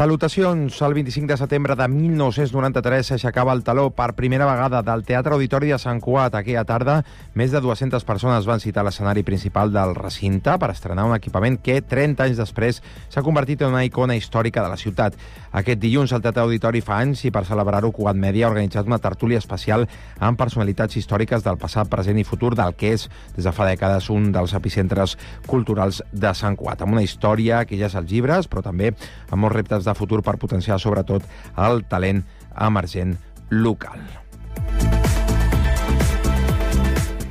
Salutacions. El 25 de setembre de 1993 s'aixecava el taló per primera vegada del Teatre Auditori de Sant Cuat. Aquella tarda, més de 200 persones van citar l'escenari principal del recinte per estrenar un equipament que, 30 anys després, s'ha convertit en una icona històrica de la ciutat. Aquest dilluns, el Teatre Auditori fa anys i per celebrar-ho, Cugat Mèdia ha organitzat una tertúlia especial amb personalitats històriques del passat, present i futur del que és, des de fa dècades, un dels epicentres culturals de Sant Cuat. Amb una història que ja és als llibres, però també amb molts reptes de futur per potenciar, sobretot, el talent emergent local.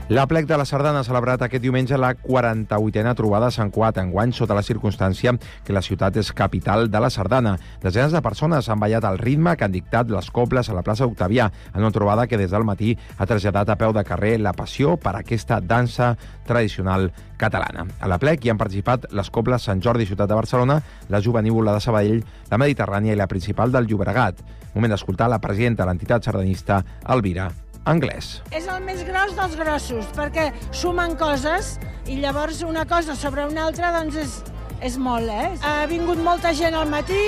La plec de la Sardana ha celebrat aquest diumenge la 48a trobada a Sant Cuat, enguany sota la circumstància que la ciutat és capital de la Sardana. Desenes de persones han ballat el ritme que han dictat les cobles a la plaça Octavià, en una trobada que des del matí ha traslladat a peu de carrer la passió per aquesta dansa tradicional catalana. A la plec hi han participat les cobles Sant Jordi, ciutat de Barcelona, la Juvenívola de Sabadell, la Mediterrània i la principal del Llobregat. Moment d'escoltar la presidenta de l'entitat sardanista, Elvira anglès. És el més gros dels grossos, perquè sumen coses i llavors una cosa sobre una altra doncs és, és molt, eh? Ha vingut molta gent al matí,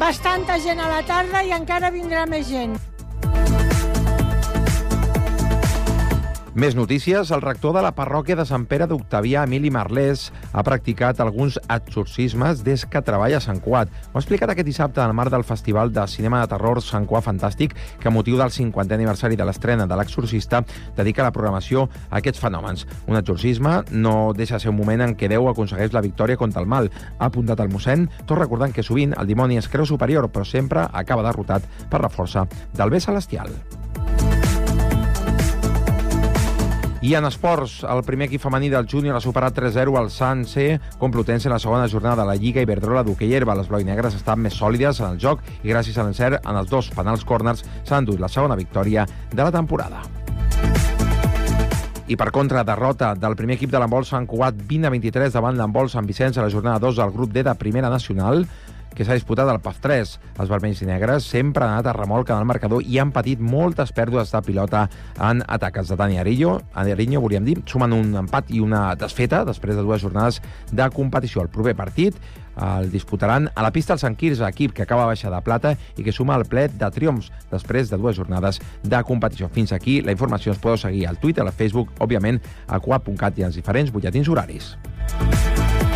bastanta gent a la tarda i encara vindrà més gent. Més notícies. El rector de la parròquia de Sant Pere d'Octavià, Emili Marlès, ha practicat alguns exorcismes des que treballa a Sant Cuat. Ho ha explicat aquest dissabte el marc del Festival de Cinema de Terror Sant Cuat Fantàstic, que a motiu del 50è aniversari de l'estrena de l'exorcista dedica la programació a aquests fenòmens. Un exorcisme no deixa de ser un moment en què Déu aconsegueix la victòria contra el mal. Ha apuntat el mossèn, tot recordant que sovint el dimoni es creu superior, però sempre acaba derrotat per la força del bé celestial. I en esports, el primer equip femení del júnior ha superat 3-0 al Sant C, Complutense en la segona jornada de la Lliga Iberdrola d'hoquei herba. Les bloinegres estan més sòlides en el joc i gràcies a l'encert en els dos penals corners s'ha endut la segona victòria de la temporada. I per contra, derrota del primer equip de l'handbol Sant Cugat 20 a 23 davant l'handbol Sant Vicenç a la jornada 2 del grup D de Primera Nacional que s'ha disputat al PAF 3. Els vermells i negres sempre han anat a remolc en el marcador i han patit moltes pèrdues de pilota en ataques de Dani Arillo. Arillo, volíem dir, sumen un empat i una desfeta després de dues jornades de competició. El proper partit el disputaran a la pista el Sant Quirze, equip que acaba baixa de plata i que suma el plet de triomfs després de dues jornades de competició. Fins aquí, la informació ens podeu seguir al Twitter, al Facebook, òbviament, a quap.cat i als diferents butlletins horaris.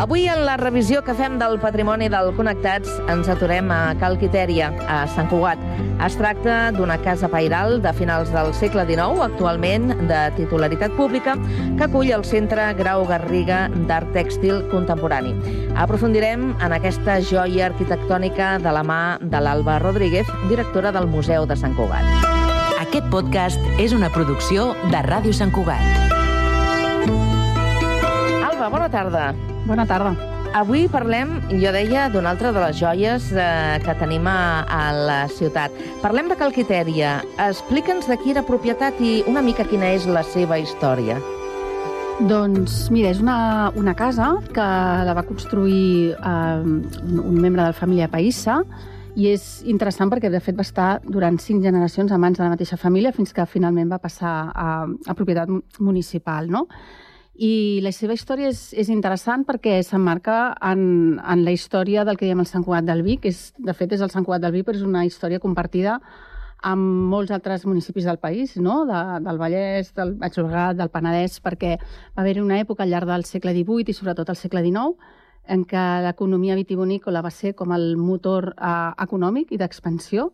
Avui, en la revisió que fem del patrimoni del Connectats, ens aturem a Cal Quitèria, a Sant Cugat. Es tracta d'una casa pairal de finals del segle XIX, actualment de titularitat pública, que acull el Centre Grau Garriga d'Art Tèxtil Contemporani. Aprofundirem en aquesta joia arquitectònica de la mà de l'Alba Rodríguez, directora del Museu de Sant Cugat. Aquest podcast és una producció de Ràdio Sant Cugat. Bona tarda. Bona tarda. Avui parlem, jo deia, d'una altra de les joies eh, que tenim a, a la ciutat. Parlem de Calquitèria. Explica'ns de qui era propietat i una mica quina és la seva història. Doncs, mira, és una, una casa que la va construir eh, un, un membre de la família Païssa i és interessant perquè, de fet, va estar durant cinc generacions a mans de la mateixa família fins que finalment va passar a, a propietat municipal, no? I la seva història és, és interessant perquè s'emmarca en, en la història del que diem el Sant Cugat del Vi, que és, de fet és el Sant Cugat del Vi, però és una història compartida amb molts altres municipis del país, no? de, del Vallès, del Baix Llobregat, del Penedès, perquè va haver-hi una època al llarg del segle XVIII i sobretot al segle XIX en què l'economia vitivinícola va ser com el motor eh, econòmic i d'expansió.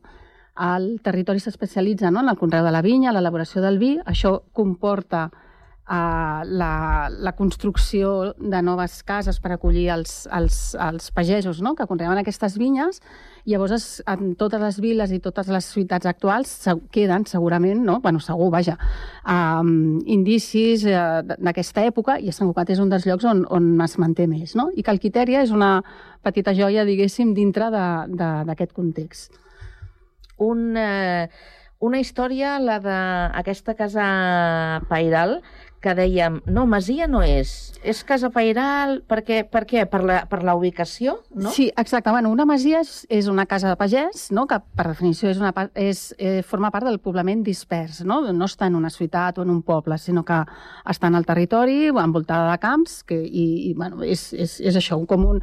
El territori s'especialitza no? en el conreu de la vinya, l'elaboració del vi. Això comporta uh, la, la construcció de noves cases per acollir els, els, els pagesos no? que conreaven aquestes vinyes. Llavors, es, en totes les viles i totes les ciutats actuals se, queden segurament, no? bueno, segur, vaja, um, indicis uh, d'aquesta època i Sant Cugat és un dels llocs on, on es manté més. No? I Calquitèria és una petita joia, diguéssim, dintre d'aquest context. Un... Eh una història, la d'aquesta casa pairal, que dèiem, no, Masia no és, és casa pairal, per què? Per, què? per, la, per la ubicació, no? Sí, exacte. Bueno, una masia és, és una casa de pagès, no? que per definició és una, és, eh, forma part del poblament dispers, no? no està en una ciutat o en un poble, sinó que està en el territori, envoltada de camps, que, i, i bueno, és, és, és això, un,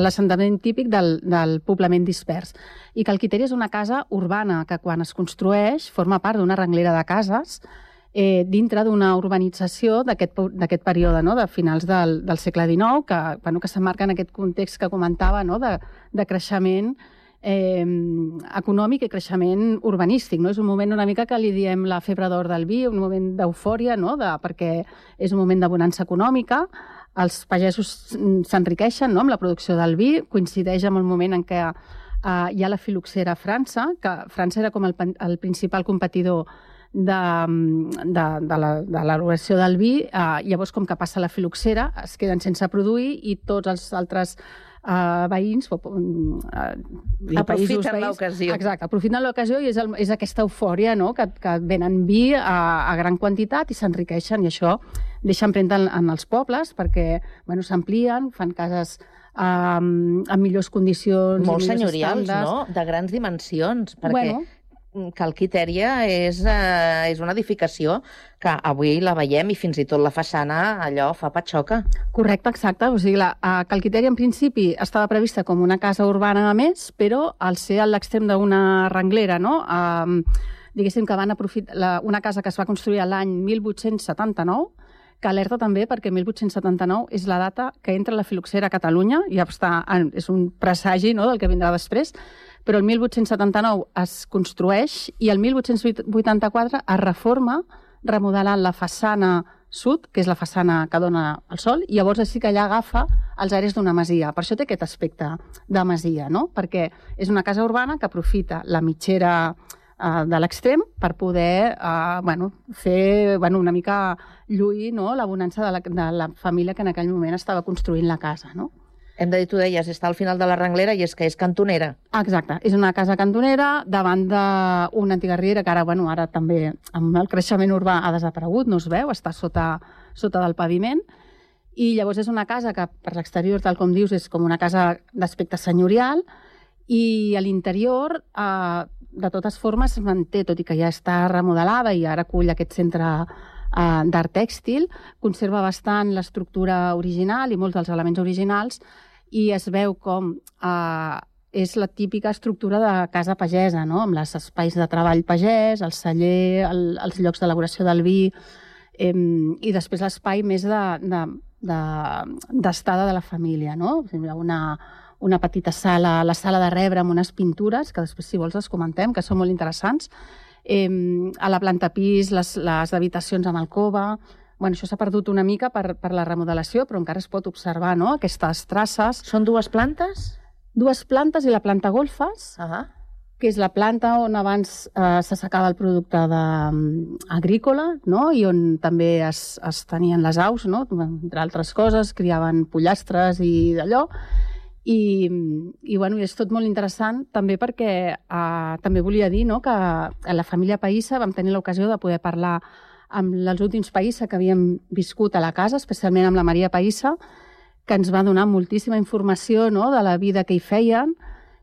l'assentament típic del, del poblament dispers. I que el Quiteri és una casa urbana que quan es construeix forma part d'una renglera de cases eh, dintre d'una urbanització d'aquest període, no? de finals del, del segle XIX, que, bueno, que s'emmarca en aquest context que comentava no? de, de creixement eh, econòmic i creixement urbanístic. No? És un moment una mica que li diem la febre d'or del vi, un moment d'eufòria, no? de, perquè és un moment de bonança econòmica, els pagesos s'enriqueixen no? amb la producció del vi, coincideix amb el moment en què eh, hi ha la filoxera a França, que França era com el, el principal competidor de, de, de l'elaboració del vi, eh, llavors com que passa la filoxera es queden sense produir i tots els altres eh, veïns, eh, aprofiten l'ocasió. Exacte, aprofiten l'ocasió i és, el, és aquesta eufòria no? que, que venen vi a, a gran quantitat i s'enriqueixen i això deixa empremta en, en els pobles perquè bueno, s'amplien, fan cases eh, amb millors condicions molt millors senyorials, estàndards. no? De grans dimensions, perquè Bueno, Calquitèria és, eh, és una edificació que avui la veiem i fins i tot la façana allò fa patxoca. Correcte, exacte. O sigui, la a Calquitèria en principi estava prevista com una casa urbana a més, però al ser a l'extrem d'una renglera, no? Um, diguéssim que van aprofitar la, una casa que es va construir l'any 1879, que alerta també perquè 1879 és la data que entra la filoxera a Catalunya, ja està, és un presagi no, del que vindrà després, però el 1879 es construeix i el 1884 es reforma remodelant la façana sud, que és la façana que dona el sol, i llavors sí que allà agafa els aires d'una masia. Per això té aquest aspecte de masia, no? perquè és una casa urbana que aprofita la mitgera eh, de l'extrem per poder eh, bueno, fer bueno, una mica lluir no? la bonança de la, de la família que en aquell moment estava construint la casa. No? Hem de dir, tu deies, està al final de la renglera i és que és cantonera. Exacte, és una casa cantonera davant d'una antiga riera que ara, bueno, ara també amb el creixement urbà ha desaparegut, no es veu, està sota, sota del paviment, i llavors és una casa que per l'exterior, tal com dius, és com una casa d'aspecte senyorial, i a l'interior, eh, de totes formes, es manté, tot i que ja està remodelada i ara acull aquest centre eh, d'art tèxtil, conserva bastant l'estructura original i molts dels elements originals, i es veu com eh, és la típica estructura de casa pagesa, no? amb els espais de treball pagès, el celler, el, els llocs d'elaboració del vi, eh, i després l'espai més d'estada de, de, de, de la família. No? Una, una petita sala, la sala de rebre amb unes pintures, que després, si vols, les comentem, que són molt interessants. Eh, a la planta pis, les, les habitacions amb alcova, bueno, això s'ha perdut una mica per, per la remodelació, però encara es pot observar no? aquestes traces. Són dues plantes? Dues plantes i la planta golfes, uh -huh. que és la planta on abans eh, s'assecava el producte de, um, agrícola no? i on també es, es tenien les aus, no? entre altres coses, criaven pollastres i d'allò. I, i bueno, és tot molt interessant també perquè eh, també volia dir no, que a la família Païssa vam tenir l'ocasió de poder parlar amb els últims Païssa que havíem viscut a la casa, especialment amb la Maria Païssa, que ens va donar moltíssima informació no, de la vida que hi feien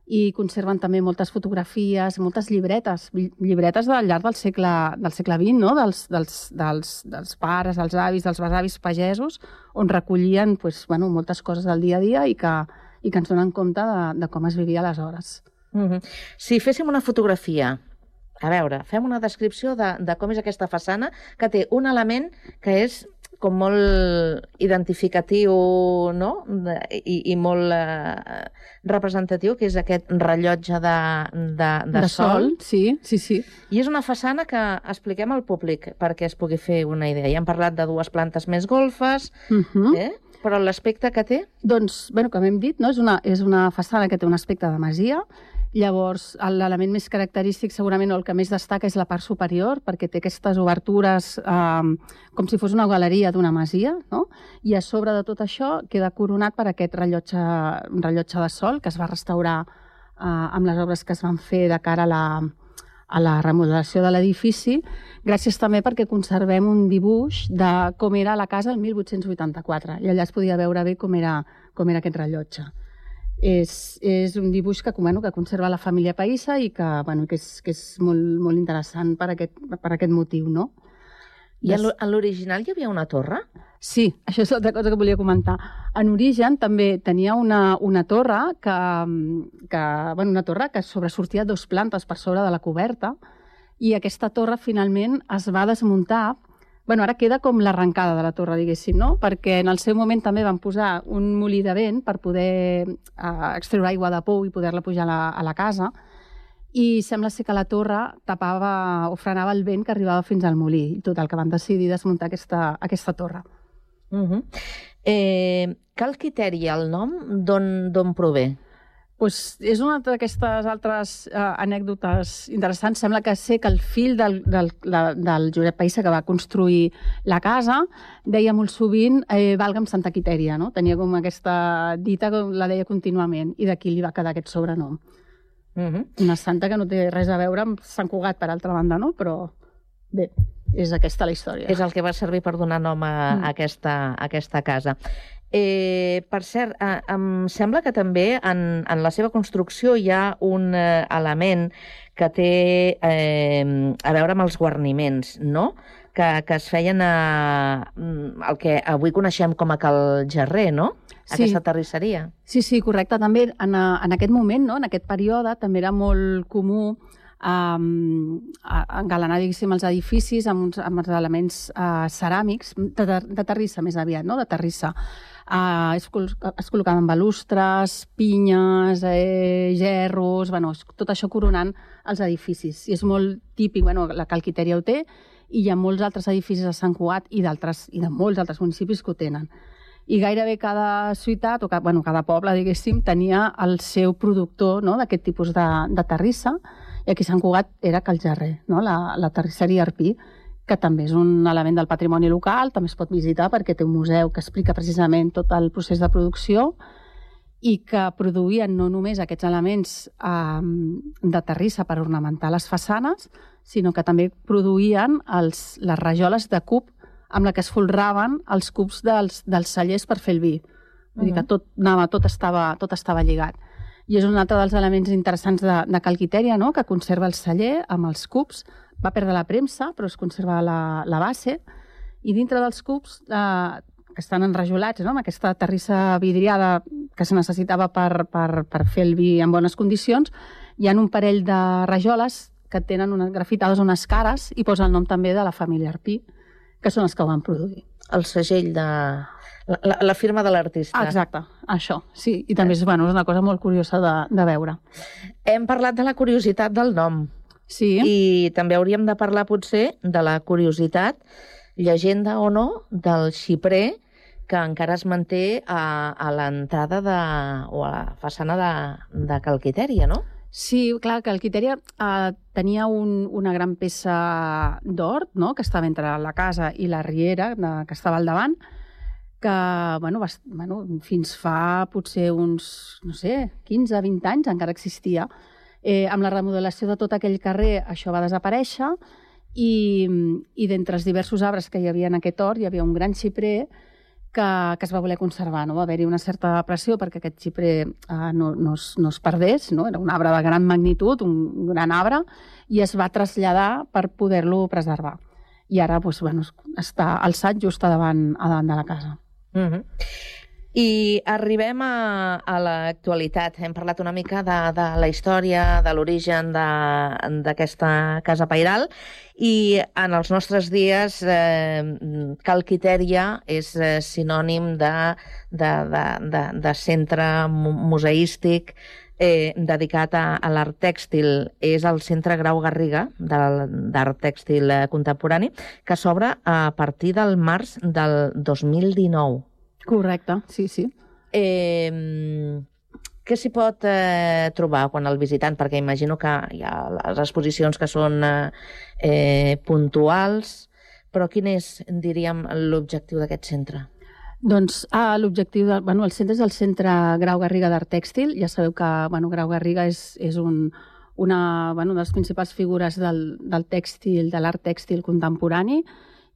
i conserven també moltes fotografies, moltes llibretes, llibretes del llarg del segle, del segle XX, no? dels, dels, dels, dels pares, dels avis, dels besavis pagesos, on recollien pues, bueno, moltes coses del dia a dia i que, i que ens donen compte de, de com es vivia aleshores. Mm -hmm. Si féssim una fotografia a veure, fem una descripció de, de com és aquesta façana, que té un element que és com molt identificatiu no? De, i, i molt eh, representatiu, que és aquest rellotge de, de, de, de sol. Sí, sí, sí. I és una façana que expliquem al públic perquè es pugui fer una idea. Ja hem parlat de dues plantes més golfes, Uh -huh. eh? però l'aspecte que té... Doncs, bueno, com hem dit, no? és, una, és una façana que té un aspecte de masia. Llavors, l'element més característic, segurament, o el que més destaca és la part superior, perquè té aquestes obertures eh, com si fos una galeria d'una masia, no? I a sobre de tot això queda coronat per aquest rellotge, rellotge de sol que es va restaurar eh, amb les obres que es van fer de cara a la, a la remodelació de l'edifici, gràcies també perquè conservem un dibuix de com era la casa el 1884, i allà es podia veure bé com era, com era aquest rellotge. És, és un dibuix que, bueno, que conserva la família Païssa i que, bueno, que, és, que és molt, molt interessant per aquest, per aquest motiu, no? I en l'original hi havia una torre? Sí, això és l'altra cosa que volia comentar. En origen també tenia una, una torre que, que, bueno, una torre que sobresortia dos plantes per sobre de la coberta i aquesta torre finalment es va desmuntar Bueno, ara queda com l'arrencada de la torre, diguéssim, no? Perquè en el seu moment també van posar un molí de vent per poder eh, extreure aigua de pou i poder-la pujar a la, a la casa i sembla ser que la torre tapava o frenava el vent que arribava fins al molí. I total, que van decidir desmuntar aquesta, aquesta torre. Uh -huh. eh, cal criteri el nom d'on prové? Pues és una d'aquestes altres uh, anècdotes interessants. Sembla que sé que el fill del, del, la, del Josep Païssa, que va construir la casa, deia molt sovint eh, valga'm Santa Quitèria, no? Tenia com aquesta dita que la deia contínuament, i d'aquí li va quedar aquest sobrenom. Uh -huh. Una santa que no té res a veure amb Sant Cugat, per altra banda, no? Però bé, és aquesta la història. És el que va servir per donar nom a, Mm. a, aquesta, a aquesta casa. Eh, per cert, eh, em sembla que també en, en la seva construcció hi ha un eh, element que té eh, a veure amb els guarniments, no? Que, que es feien a, mm, el que avui coneixem com a Cal Gerrer, no? Sí. Aquesta terrisseria. Sí, sí, correcte. També en, en aquest moment, no? en aquest període, també era molt comú um, engalanar, diguéssim, els edificis amb, uns, amb els elements uh, ceràmics, de, de terrissa més aviat, no? de terrissa. Uh, es, col es col·locaven balustres, pinyes, eh, gerros, bueno, tot això coronant els edificis. I és molt típic, bueno, la Calquiteria ho té, i hi ha molts altres edificis a Sant Cugat i i de molts altres municipis que ho tenen i gairebé cada ciutat, o ca, bueno, cada poble, diguéssim, tenia el seu productor no?, d'aquest tipus de, de terrissa, i aquí a Sant Cugat era Cal Gerrer, no? la, la terrisseria Arpí, que també és un element del patrimoni local, també es pot visitar perquè té un museu que explica precisament tot el procés de producció i que produïen no només aquests elements eh, de terrissa per ornamentar les façanes, sinó que també produïen els, les rajoles de cub amb la que es folraven els cubs dels, dels cellers per fer el vi. Vull dir que tot, anava, tot, estava, tot estava lligat. I és un altre dels elements interessants de, de Calquitèria, no? que conserva el celler amb els cubs, va perdre la premsa, però es conserva la, la base, i dintre dels cubs, eh, que estan enrajolats, no? amb aquesta terrissa vidriada que se necessitava per, per, per fer el vi en bones condicions, hi ha un parell de rajoles que tenen unes grafitades unes cares i posa el nom també de la família Arpí, que són els que ho van produir. El segell de... La, la, la firma de l'artista. Exacte, això, sí. I també és, bueno, és una cosa molt curiosa de, de veure. Hem parlat de la curiositat del nom. Sí, I també hauríem de parlar, potser, de la curiositat, llegenda o no, del xiprer que encara es manté a, a l'entrada de, o a la façana de, de Calquitèria, no? sí clar, que el Quitèria eh, tenia un, una gran peça d'hort, no?, que estava entre la casa i la riera, de, que estava al davant, que, bueno, va, bueno, fins fa potser uns, no sé, 15, 20 anys encara existia. Eh, amb la remodelació de tot aquell carrer això va desaparèixer i, i d'entre els diversos arbres que hi havia en aquest hort hi havia un gran xiprer que, que es va voler conservar. No? Va haver-hi una certa pressió perquè aquest xiprer eh, no, no, es, no es perdés. No? Era un arbre de gran magnitud, un gran arbre, i es va traslladar per poder-lo preservar. I ara doncs, bueno, està alçat just a davant, a davant de la casa. Uh -huh. I arribem a, a l'actualitat. Hem parlat una mica de, de la història, de l'origen d'aquesta casa pairal i en els nostres dies eh, Cal Quitèria és eh, sinònim de, de, de, de, de centre mu- museístic eh, dedicat a, a l'art tèxtil. És el Centre Grau Garriga d'Art Tèxtil eh, Contemporani, que s'obre a partir del març del 2019. Correcte, sí, sí. Eh, què s'hi pot eh, trobar quan el visitant? Perquè imagino que hi ha les exposicions que són eh, eh, puntuals, però quin és, diríem, l'objectiu d'aquest centre? Doncs ah, l'objectiu, de, bueno, el centre és el Centre Grau Garriga d'Art Tèxtil. Ja sabeu que bueno, Grau Garriga és, és un, una, bueno, una de les principals figures del, del tèxtil, de l'art tèxtil contemporani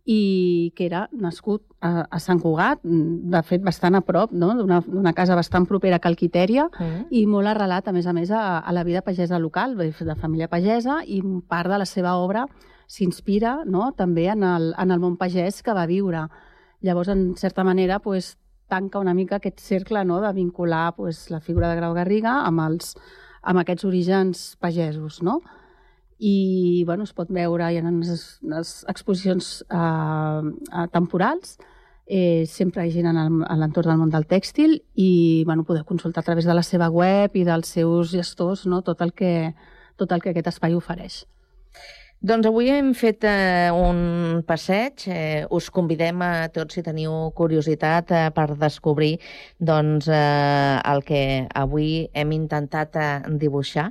i que era nascut a, a Sant Cugat, de fet bastant a prop, no? d'una casa bastant propera a Calquitèria, Mm. i molt arrelat, a més a més, a, a la vida pagesa local, de família pagesa, i part de la seva obra s'inspira no? també en el, en el món pagès que va viure. Llavors, en certa manera, pues, tanca una mica aquest cercle no? de vincular pues, la figura de Grau Garriga amb, els, amb aquests orígens pagesos. No? I bueno, es pot veure, hi ha unes, unes exposicions eh, eh, temporals, eh, sempre hi ha gent en l'entorn del món del tèxtil i bueno, podeu consultar a través de la seva web i dels seus gestors no? tot, el que, tot el que aquest espai ofereix. Doncs avui hem fet eh, un passeig. Eh, us convidem a tots, si teniu curiositat, eh, per descobrir doncs, eh, el que avui hem intentat eh, dibuixar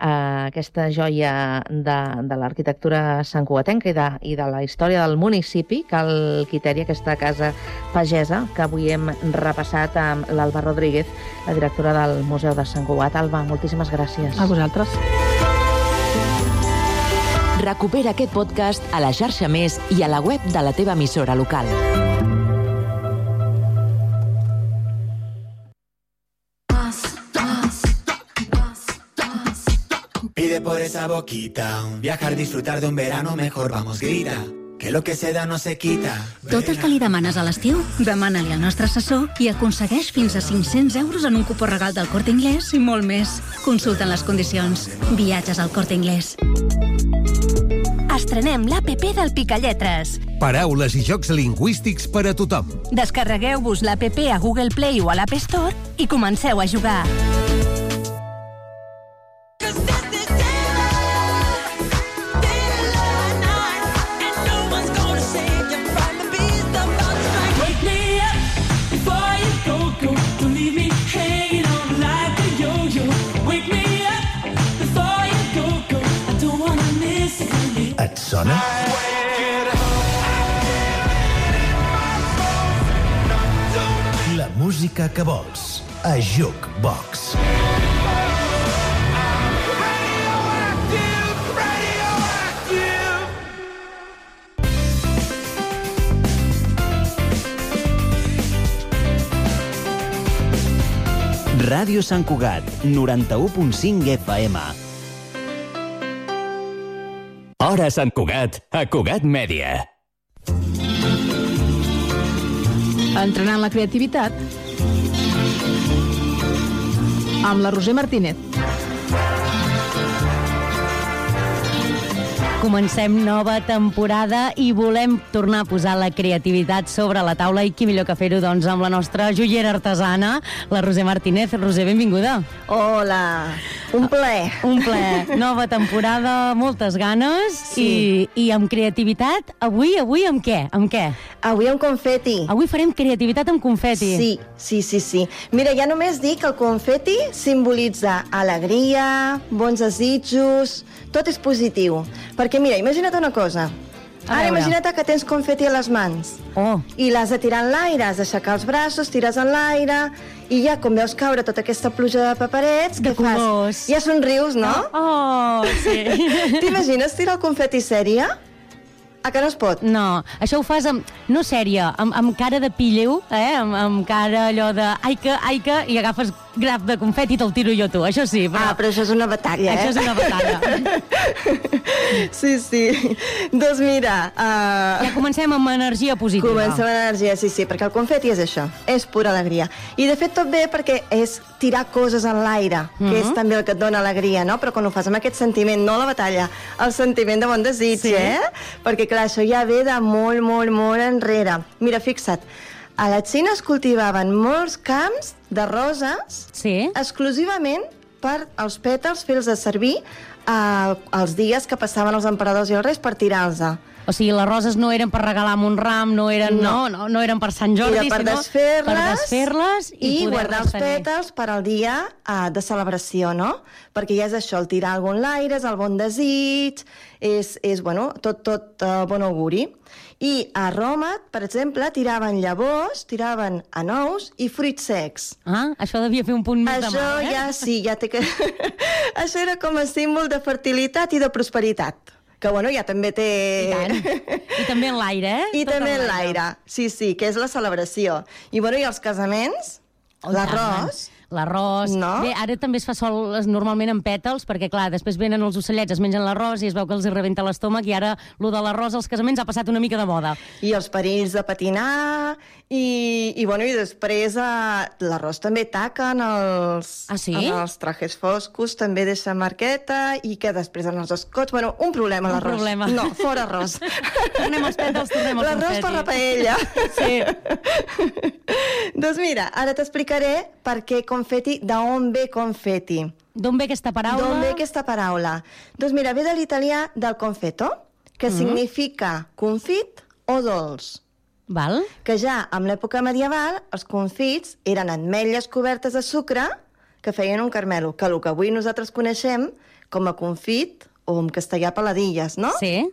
eh, aquesta joia de, de l'arquitectura santcugatenca i de, i de la història del municipi, Cal Quitèria, aquesta casa pagesa, que avui hem repassat amb l'Alba Rodríguez, la directora del Museu de Sant Cugat. Alba, moltíssimes gràcies. A vosaltres. Recupera aquest podcast a la xarxa Més i a la web de la teva emissora local. Pide por esa boquita, viajar, disfrutar de un verano mejor, vamos, grita. Que lo que se da no se quita. Tot el que li demanes a l'estiu, demana-li al nostre assessor i aconsegueix fins a 500 euros en un cupó regal del Corte Inglés i molt més. Consulta les condicions. Viatges al Corte Inglés. Estrenem l'APP del Picalletres. Paraules i jocs lingüístics per a tothom. Descarregueu-vos l'APP a Google Play o a l'App Store i comenceu a jugar. Música que vols. A Jukebox. Ràdio Sant Cugat, 91.5 FM. Hora Sant Cugat, a Cugat Mèdia. Entrenant la creativitat amb la Roser Martínez. Comencem nova temporada i volem tornar a posar la creativitat sobre la taula i qui millor que fer-ho doncs amb la nostra joiera artesana, la Roser Martínez. Roser, benvinguda. Hola, un plaer. Un plaer. Nova temporada, moltes ganes Sí. i, i amb creativitat. Avui, avui amb què? Amb què? Avui amb confeti. Avui farem creativitat amb confeti. Sí, sí, sí, sí. Mira, ja només dic que el confeti simbolitza alegria, bons desitjos, tot és positiu. Perquè mira, imagina't una cosa. A Ara veure. imagina't que tens confeti a les mans. Oh. I l'has de tirar en l'aire, has d'aixecar els braços, tires en l'aire, i ja, com veus caure tota aquesta pluja de paperets, De què fas? colors. Ja somrius, no? Oh, sí. T'imagines tirar el confeti sèrie? A que no es pot? No, això ho fas amb, no sèrie, amb, amb cara de pilleu, eh? amb, amb cara allò de ai que, ai que, i agafes graf de confeti i te'l tiro jo a tu, això sí. Però... Ah, però això és una batalla, eh? Això és una batalla. Sí, sí. Doncs mira... Uh... Ja comencem amb energia positiva. Comencem amb energia, sí, sí, perquè el confeti és això, és pura alegria. I de fet tot bé perquè és tirar coses en l'aire, que Mhm. és també el que et dona alegria, no? Però quan ho fas amb aquest sentiment, no la batalla, el sentiment de bon desig, Sí. eh? Perquè clar, això ja ve de molt, molt, molt enrere. Mira, fixa't, a la Xina es cultivaven molts camps de roses sí. exclusivament per als pètals fer-los servir eh, els dies que passaven els emperadors i els reis per tirar-los. O sigui, les roses no eren per regalar amb un ram, no eren, no. No, no, no eren per Sant Jordi, Era per sinó desfer-les per desfer-les i, i guardar els pètals per al dia uh, de celebració, no? Perquè ja és això, el tirar algun l'aire, és el bon desig, és, és bueno, tot, tot uh, bon auguri. I a Roma, per exemple, tiraven llavors, tiraven anous i fruits secs. Ah, això devia fer un punt més de Això mal, eh? ja sí, ja té que... això era com a símbol de fertilitat i de prosperitat. Que, bueno, ja també té... I tant. I també en l'aire, eh? I Tot també en en l'aire. Sí, sí, que és la celebració. I, bueno, i els casaments, Oh, i tant, l'arròs... L'arròs. No? Bé, ara també es fa sol normalment amb pètals, perquè, clar, després venen els ocellets, es mengen l'arròs i es veu que els hi rebenta l'estómac, i ara lo de l'arròs als casaments ha passat una mica de moda. I els perills de patinar, i, i, bueno, i després eh, l'arròs també taca en els, Ah, sí? en els trajes foscos, també deixa marqueta, i que després en els escots... Bueno, un problema, l'arròs. No, fora arròs. Tornem als pètals, tornem al L'arròs per la paella. Sí. doncs mira, ara t'explicaré per què confeti, d'on ve confeti. D'on ve aquesta paraula? D'on ve aquesta paraula? Doncs mira, ve de l'italià del confetto, que Mhm. significa confit o dolç. Val. Que ja amb l'època medieval els confits eren ametlles cobertes de sucre que feien un carmelo, que el que avui nosaltres coneixem com a confit o en castellà peladilles, no? Sí.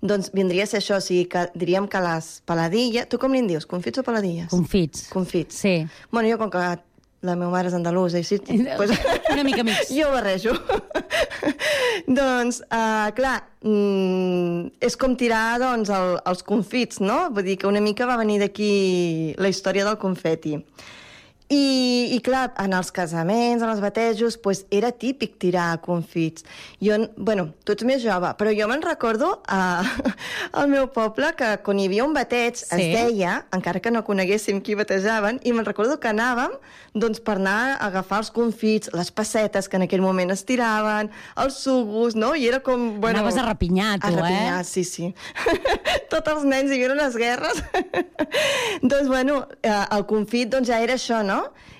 Doncs vindria a ser això, o sigui que diríem que les peladilles... Tu com li en dius, confits o peladilles? Confits. Confits. Sí. Bueno, jo com que la meva mare és andalusa i així... Pues, Una mica mix. jo barrejo. doncs, uh, clar, mm, és com tirar doncs, el, els confits, no? Vull dir que una mica va venir d'aquí la història del confeti. I, I, clar, en els casaments, en els batejos, pues, era típic tirar confits. Jo, bueno, tu ets més jove, però jo me'n recordo a, al meu poble que quan hi havia un bateig sí. es deia, encara que no coneguéssim qui batejaven, i me'n recordo que anàvem doncs, per anar a agafar els confits, les pessetes que en aquell moment es tiraven, els sugus, no? I era com... Bueno, Anaves a rapinyar, tu, a rapinyar, eh? sí, sí. Tots els nens hi havia unes guerres. doncs, bueno, eh, el confit doncs, ja era això, no?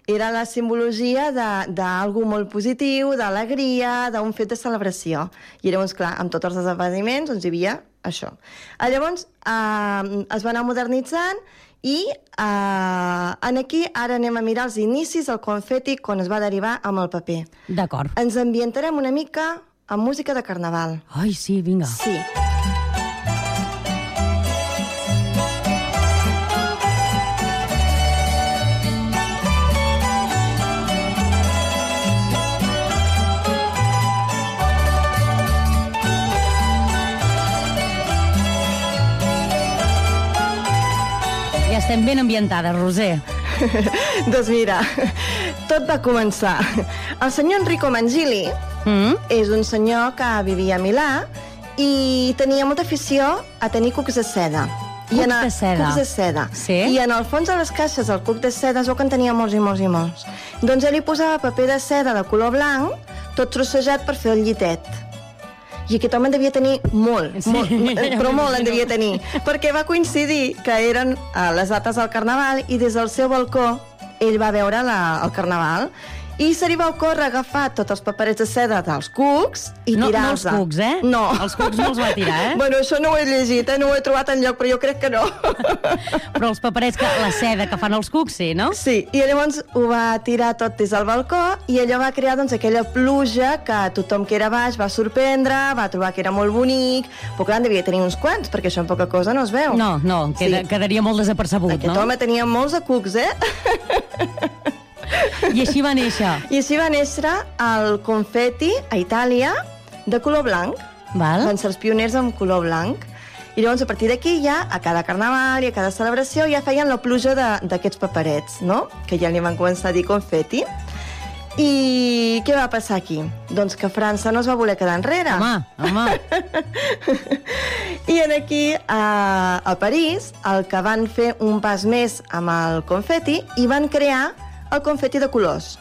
Era la simbologia d'algú molt positiu, d'alegria, d'un fet de celebració. I llavors, clar, amb tots els esdeveniments doncs, hi havia això. Eh, llavors, eh, es va anar modernitzant i eh, en aquí ara anem a mirar els inicis del confeti quan es va derivar amb el paper. D'acord. Ens ambientarem una mica amb música de carnaval. Ai, sí, vinga. Sí. Ben ambientades, Roser. doncs mira, tot va començar. El senyor Enrico Mangili mm? és un senyor que vivia a Milà i tenia molta afició a tenir cucs de seda. Cucs en de seda. Cucs de seda. Sí? I en el fons de les caixes del cuc de seda es veu que en tenia molts i molts i molts. Doncs ell hi posava paper de seda de color blanc, tot trossejat per fer el llitet. I aquest home en devia tenir molt, Sí, molt ja però molt en devia tenir, perquè va coincidir que eren a les dates del Carnaval i des del seu balcó ell va veure la, el Carnaval i se li va ocórrer agafar tots els paperets de seda dels cucs i No- no tirar-los. els cucs, eh? No. Els cucs no els va tirar, eh? Bueno, això no ho he llegit, eh? no ho he trobat enlloc, però jo crec que no. Però els paperets, que, la seda que fan els cucs, sí, no? Sí, i llavors ho va tirar tot des del balcó i allò va crear doncs, aquella pluja que tothom que era baix va sorprendre, va trobar que era molt bonic, però clar, en devia tenir uns quants, perquè això en poca cosa no es veu. No, no, queda, Sí. quedaria molt desapercebut, Aquest no? home tenia molts de cucs, eh? I així va néixer. I així va néixer el confeti a Itàlia de color blanc. Val. Van ser els pioners amb color blanc. I llavors, a partir d'aquí, ja, a cada carnaval i a cada celebració, ja feien la pluja d'aquests paperets, no?, que ja li van començar a dir confeti. I què va passar aquí? Doncs que França no es va voler quedar enrere. Home, home. I en aquí, a, a París, el que van fer un pas més amb el confeti i van crear el confeti de colors.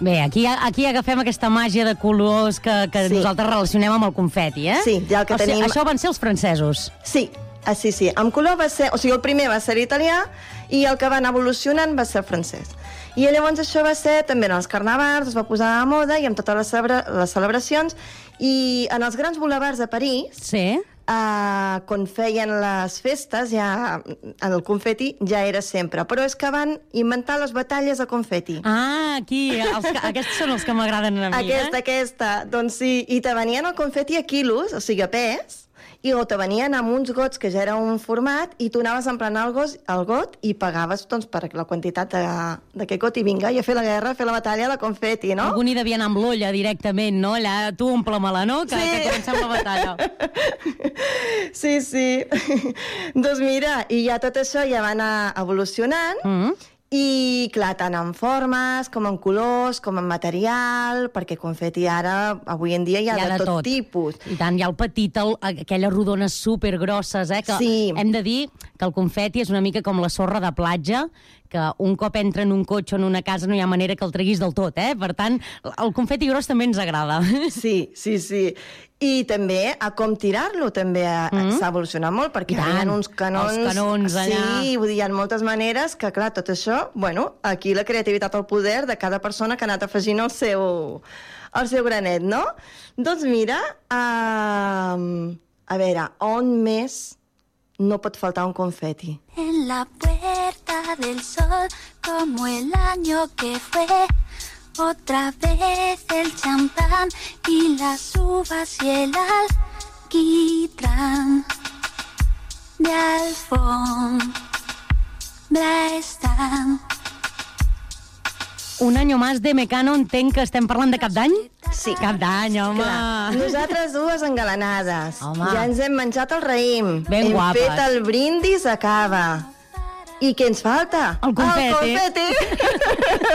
Bé, aquí, aquí agafem aquesta màgia de colors que, que Sí. nosaltres relacionem amb el confeti, eh? Sí, ja el que o sigui, tenim- Això van ser els francesos. Sí, ah, sí, sí. Amb color va ser... O sigui, el primer va ser italià i el que va anar evolucionant va ser el francès. I llavors això va ser també en els carnavals, es va posar a moda i amb totes les, celebra les celebracions i en els grans bulevards de París sí. Uh, quan feien les festes, ja el confeti ja era sempre. Però és que van inventar les batalles de confeti. Ah, aquí, els, que- aquests són els que m'agraden a mi, Aquesta, eh? aquesta. Doncs sí, i te venien el confeti a quilos, o sigui, a pes, i o te venien amb uns gots que ja era un format i tu anaves emplenar el, gos, el got i pagaves doncs, per la quantitat de- d'aquest got i vinga, i a fer la guerra, a fer la batalla de confeti, no? Algú n'hi devia anar amb l'olla directament, no? Allà, tu omple-me-la, no? Que, Sí. que comencem la batalla. Sí, sí. doncs mira, i ja tot això ja va anar evolucionant Mm. I, clar, tant en formes, com en colors, com en material, perquè confeti ara, avui en dia, hi ha, Hi ha de, de tot, tot. tipus. I tant, hi ha el petit, el, aquelles rodones supergrosses, eh? Que Sí. Hem de dir que el confeti és una mica com la sorra de platja, que un cop entra en un cotxe o en una casa no hi ha manera que el treguis del tot, eh? Per tant, el confeti gros també ens agrada. Sí, sí, sí. I també a com tirar-lo també ha- Mm. s'ha evolucionat molt, perquè tant, hi ha uns canons... els canons allà. Sí, vull dir, hi ha moltes maneres que, clar, tot això, bueno, aquí la creativitat, el poder de cada persona que ha anat afegint el seu, el seu granet, no? Doncs mira, um, a veure, on més no pot faltar un confeti? En la puerta del sol, como el año que fue, otra vez el champán y las uvas y el alquitrán de alfombra están. Un any más de Mecano, entenc que estem parlant de cap d'any? Sí. Cap d'any, home. Clar, nosaltres dues engalanades. Home. Ja ens hem menjat el raïm. Ben hem guapes. fet el brindis a cava. I què ens falta? El confeti. El confeti.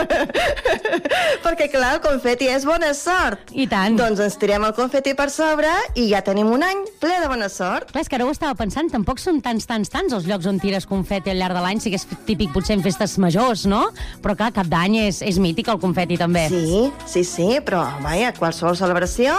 Perquè, clar, el confeti és bona sort. I tant. Doncs ens tirem el confeti per sobre i ja tenim un any ple de bona sort. Clar, és que ara ho estava pensant, tampoc són tants, tants, tants els llocs on tires confeti al llarg de l'any, sí que és típic potser en festes majors, no? Però clar, cap d'any és, és mític el confeti també. Sí, sí, sí, però, vaja, qualsevol celebració.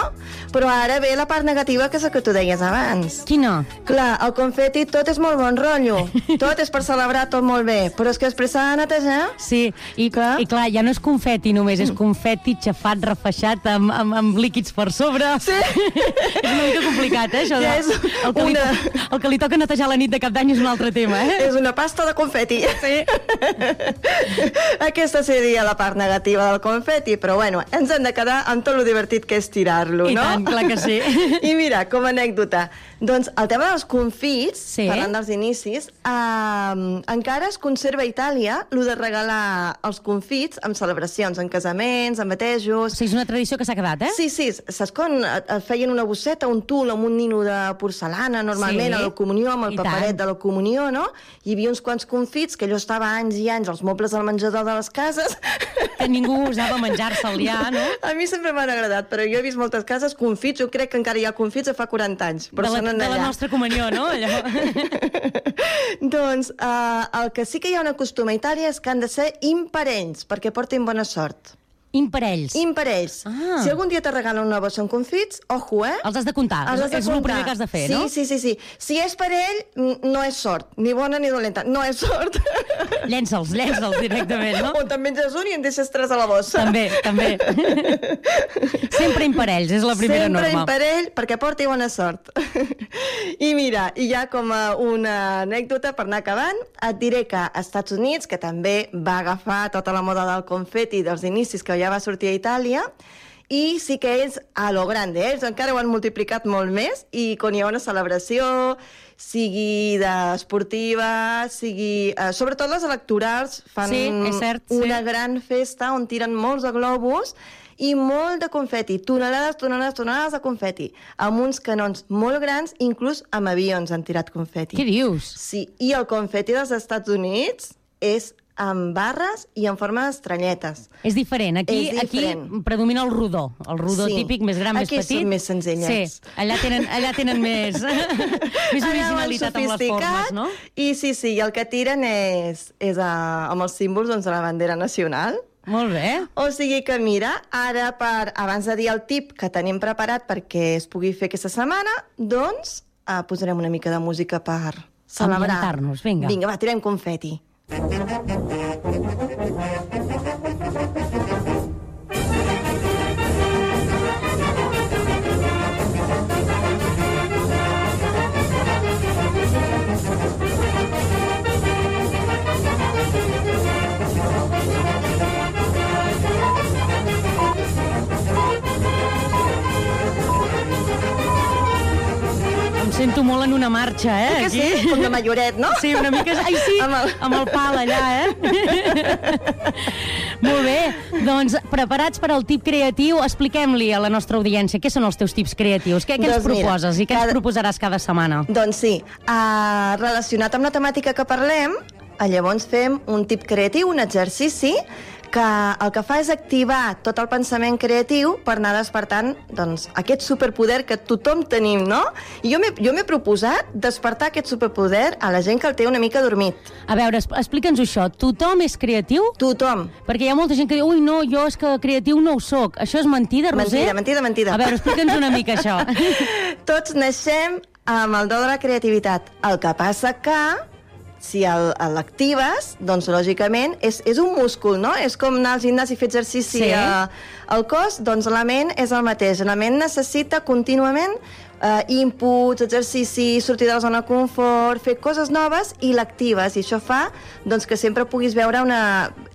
Però ara ve la part negativa, que és el que tu deies abans. Quina? Clar, el confeti tot és molt bon rotllo. Tot és per celebrar tot molt bé. Però és que després s'ha de netejar. Sí, i clar. i clar, ja no és confeti només, és confeti xafat, refeixat amb, amb, amb líquids per sobre. Sí. és una mica complicat, eh, això. de- Ja és el, que una- li, el que li toca netejar la nit de cap d'any és un altre tema, eh? És una pasta de confeti. Sí. Aquesta seria la part negativa del confeti, però bueno, ens hem de quedar amb tot lo divertit que és tirar-lo, I no? tant, clar que sí. I mira, com a anècdota, doncs el tema dels confits, Sí. parlant dels inicis, eh, encara es conserva a Itàlia lo de regalar els confits amb celebracions, en casaments, en batejos... O sigui, és una tradició que s'ha quedat, eh? Sí, sí, saps quan et et feien una bosseta, un tul amb un nino de porcelana, normalment, Sí. a la comunió, amb el I paperet tant. de la comunió, no? Hi havia uns quants confits, que allò estava anys i anys als mobles del menjador de les cases. Que ningú gosava menjar-se'l ja, no? A mi sempre m'han agradat, però jo he vist moltes cases confits, jo crec que encara hi ha confits de fa 40 anys, però de la, són de la allà. nostra comunió, no? Allò. Doncs eh, el que sí que hi ha una costum a Itàlia és que han de ser imparells, perquè portin bona sort. Imparells. Imparells. Ah. Si algun dia te regalen una bossa amb confits, ojo, eh? Els has de comptar, Els has de és el comptar. primer que has de fer, sí, no? Sí, sí, sí. Si és per ell, no és sort. Ni bona ni dolenta. No és sort. Llença'ls, llença'ls directament, no? O te'n menges un i en deixes tres a la bossa. També, també. Sempre imparells, és la primera Sempre norma. imparell perquè porti bona sort. I mira, i ja com a una anècdota per anar acabant, et diré que als Estats Units, que també va agafar tota la moda del confeti dels inicis que ja va sortir a Itàlia, i sí que ells, a lo grande, eh? ells encara ho han multiplicat molt més, i quan hi ha una celebració, sigui d'esportiva, sigui... Eh, sobretot les electorals fan Sí, és cert, sí. una gran festa on tiren molts de globus i molt de confeti, tonelades, tonelades, tonelades de confeti, amb uns canons molt grans, inclús amb avions han tirat confeti. Què dius? Sí, i el confeti dels Estats Units és amb barres i en forma d'estrelletes. És diferent. Aquí, És diferent. aquí predomina el rodó. El rodó Sí. típic, més gran, Aquí més petit. són més senzillets. Sí, allà tenen, allà tenen més, més originalitat amb les formes, no? I sí, sí, i el que tiren és, és a, amb els símbols doncs, de la bandera nacional. Molt bé. O sigui que, mira, ara, per, abans de dir el tip que tenim preparat perquè es pugui fer aquesta setmana, doncs eh, posarem una mica de música per celebrar. Ambientar-nos, vinga. Vinga, va, tirem confeti. Em sento molt en una marxa, eh? Que aquí. sí? Com de Malloret, no? Sí, una mica... Ai, sí, Amb el- amb el pal allà, eh? molt bé. Doncs, preparats per al tip creatiu, expliquem-li a la nostra audiència què són els teus tips creatius, què, què ens Doncs mira, proposes i què ens cada- proposaràs cada setmana. Doncs sí, uh, relacionat amb la temàtica que parlem, eh, llavors fem un tip creatiu, un exercici, que el que fa és activar tot el pensament creatiu per anar despertant doncs, aquest superpoder que tothom tenim, no? I jo m'he proposat despertar aquest superpoder a la gent que el té una mica dormit. A veure, explica'ns això. Tothom és creatiu? Tothom. Perquè hi ha molta gent que diu, ui, no, jo és que creatiu no ho sóc. Això és mentida, Roser? Mentida, mentida, mentida. A veure, explica'ns una mica això. Tots naixem amb el do de la creativitat. El que passa que si l'actives, doncs lògicament és, és un múscul, no? És com anar al gimnàs i fer exercici Sí. a, al cos, doncs la ment és el mateix. La ment necessita contínuament eh, inputs, exercicis, sortir de la zona de confort, fer coses noves i l'actives. I això fa doncs, que sempre puguis veure una...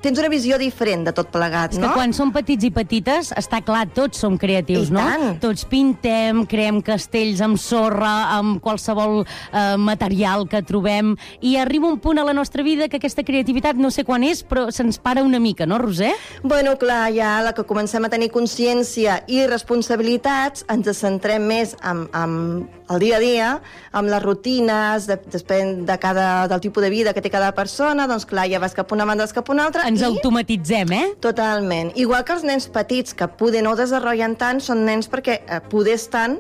Tens una visió diferent de tot plegat, És no? que quan som petits i petites, està clar, tots som creatius, I no? tant. Tots pintem, creem castells amb sorra, amb qualsevol eh, material que trobem, i arriba un punt a la nostra vida que aquesta creativitat, no sé quan és, però se'ns para una mica, no, Roser? Bueno, clar, ja la que comencem a tenir consciència i responsabilitats, ens centrem més en, en el dia a dia, amb les rutines, de, depèn de cada, del tipus de vida que té cada persona, doncs clar, ja vas cap a una banda, vas cap a una altra. Ens i... automatitzem, eh? Totalment. Igual que els nens petits, que poder no desenvolupen tant, són nens perquè eh, poder estan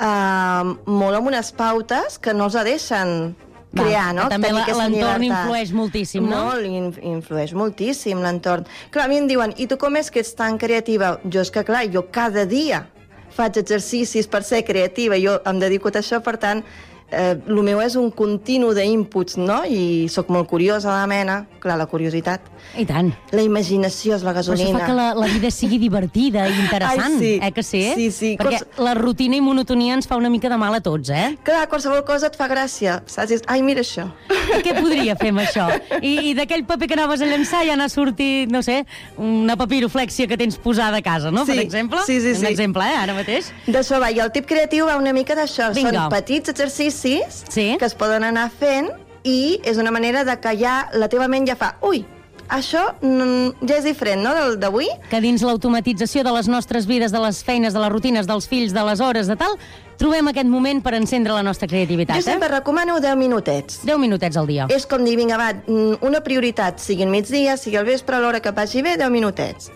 eh, molt amb unes pautes que no els deixen Va, crear, que no? també l'entorn influeix moltíssim, no? Molt, in, influeix moltíssim l'entorn. Clar, a mi em diuen, i tu com és que ets tan creativa? Jo és que, clar, jo cada dia faig exercicis per ser creativa, jo em dedico a això, per tant, eh, el meu és un continu d'inputs, no? I sóc molt curiosa de mena, clar, la curiositat. I tant. La imaginació és la Però això gasolina. fa que la, la vida sigui divertida i interessant, Ai, sí. eh que sí? Sí, sí. Perquè Quals- la rutina i monotonia ens fa una mica de mal a tots, eh? Clar, qualsevol cosa et fa gràcia, saps? Ai, mira això. I què podria fer amb això? I, i d'aquell paper que anaves a llançar ja n'ha sortit, no sé, una papiroflèxia que tens posada a casa, no? Sí, per exemple? sí, sí, Un sí. exemple, eh, ara mateix. D'això va, i el tip creatiu va una mica d'això. Són petits exercicis Sí. que es poden anar fent i és una manera de que ja la teva ment ja fa ui, això ja és diferent, no?, del d'avui. Que dins l'automatització de les nostres vides, de les feines, de les rutines, dels fills, de les hores, de tal, trobem aquest moment per encendre la nostra creativitat, Jo sempre eh? recomano 10 minutets. 10 minutets al dia. És com dir, vinga, va, una prioritat, sigui al migdia, sigui al vespre, a l'hora que vagi bé, 10 minutets.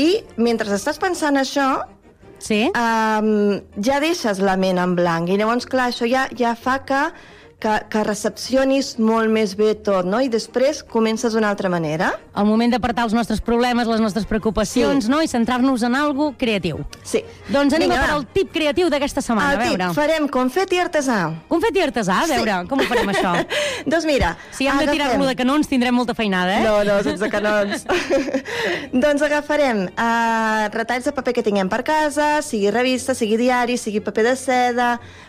I mentre estàs pensant això, sí? um, ja deixes la ment en blanc. I llavors, clar, això ja, ja fa que, que, que recepcionis molt més bé tot, no? I després comences d'una altra manera. El moment d'apartar els nostres problemes, les nostres preocupacions, Sí. no? I centrar-nos en algo creatiu. Sí. Doncs anem Vinga, a per al tip creatiu d'aquesta setmana, El a tip, veure. farem confeti artesà. Confeti artesà, a veure, Sí. com ho farem això? doncs mira, Si hem de tirar-lo de canons tindrem molta feinada, eh? No, no, sense canons. doncs agafarem uh, retalls de paper que tinguem per casa, sigui revista, sigui diari, sigui paper de seda,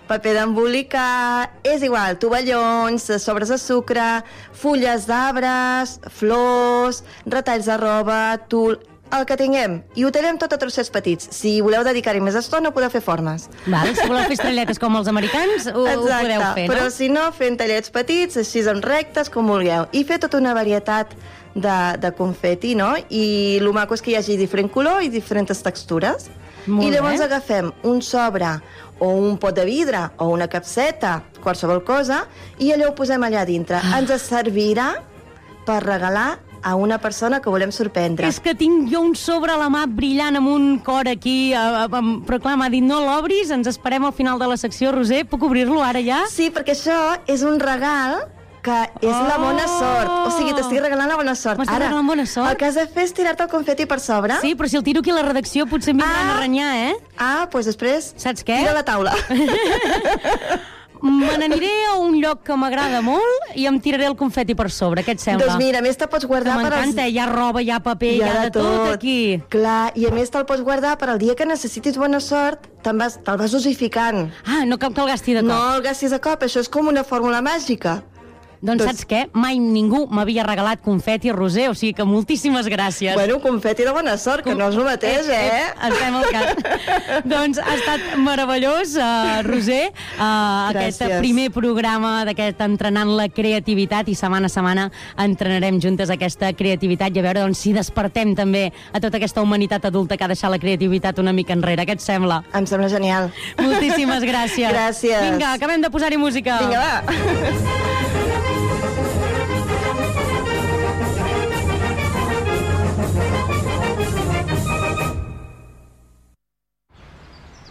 paper d'embolicar, és igual, tovallons, sobres de sucre, fulles d'arbres, flors, retalls de roba, tul, el que tinguem. I ho tallem tot a trossets petits. Si voleu dedicar-hi més estona, podeu fer formes. Val, si voleu fer estrelletes com els americans, ho, ho Exacte, podeu fer, però no? si no, fent tallets petits, així en rectes, com vulgueu. I fer tota una varietat de, de confeti, no? I el maco és que hi hagi diferent color i diferents textures. Molt I llavors bé. agafem un sobre o un pot de vidre o una capseta, qualsevol cosa, i allò ho posem allà dintre. Ah. Ens servirà per regalar a una persona que volem sorprendre. És que tinc jo un sobre a la mà brillant amb un cor aquí, eh, eh, però clar, m'ha dit no l'obris, ens esperem al final de la secció, Roser, puc obrir-lo ara ja? Sí, perquè això és un regal que és oh! la bona sort. O sigui, t'estic regalant la bona sort. M'estàs regalant bona sort? el que has de fer és tirar-te el confeti per sobre. Sí, però si el tiro aquí a la redacció potser em vindran a renyar, eh? Ah, doncs pues després... Saps què? Tira la taula. Me n'aniré a un lloc que m'agrada molt i em tiraré el confeti per sobre, què et sembla? Doncs mira, a més te pots guardar per als- M'encanta, hi ha roba, hi ha paper, hi ha, de tot, aquí. Clar, i a més te'l pots guardar per al dia que necessitis bona sort, te'n vas, te'l vas dosificant. Ah, no cal que el gasti de cop. No el gastis de cop, això és com una fórmula màgica. Doncs saps què? Mai ningú m'havia regalat confeti, Roser, o sigui que moltíssimes gràcies. Bueno, confeti de bona sort, que no és el mateix, eh? Estem al cas. doncs ha estat meravellós, uh, Roser, uh, aquest primer programa d'aquest Entrenant la Creativitat i setmana a setmana entrenarem juntes aquesta creativitat i a veure doncs, si despertem també a tota aquesta humanitat adulta que ha deixat la creativitat una mica enrere. Què et sembla? Em sembla genial. Moltíssimes gràcies. Gràcies. Vinga, acabem de posar-hi música. Vinga, va.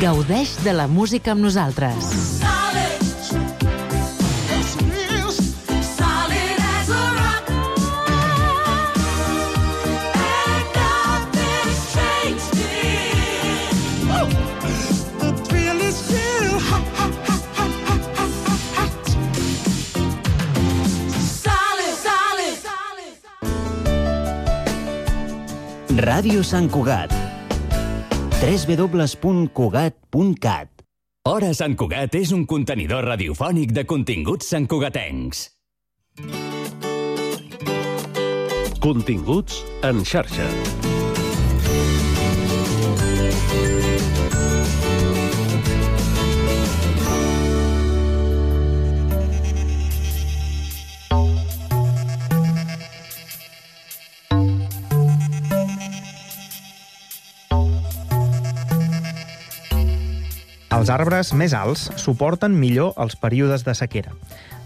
Gaudeix de la música amb nosaltres. Ràdio Sant Cugat. www.cugat.cat Hora Sant Cugat és un contenidor radiofònic de continguts santcugatencs. Continguts en xarxa. Arbres més alts suporten millor els períodes de sequera.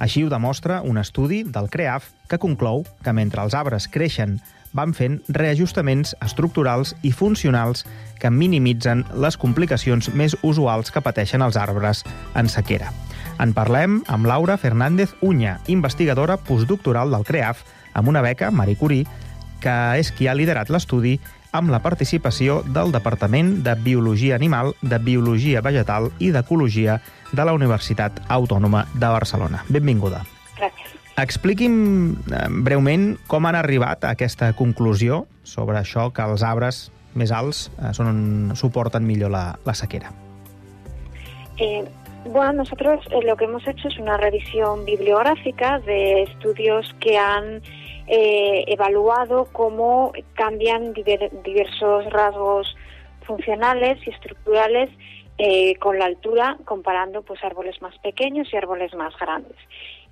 Així ho demostra un estudi del CREAF que conclou que mentre els arbres creixen van fent reajustaments estructurals i funcionals que minimitzen les complicacions més usuals que pateixen els arbres en sequera. En parlem amb Laura Fernández Uña, investigadora postdoctoral del CREAF, amb una beca Marie Curie, que és qui ha liderat l'estudi amb la participació del Departament de Biologia Animal, de Biologia Vegetal i d'Ecologia de la Universitat Autònoma de Barcelona. Benvinguda. Gràcies. Expliqui'm eh, breument com han arribat a aquesta conclusió sobre això que els arbres més alts eh, són, suporten millor la, la sequera. Eh, bueno, nosotros eh, lo que hemos hecho es una revisión bibliográfica de estudios que han eh, evaluado cómo cambian diver- diversos rasgos funcionales y estructurales eh, con la altura, comparando pues árboles más pequeños y árboles más grandes.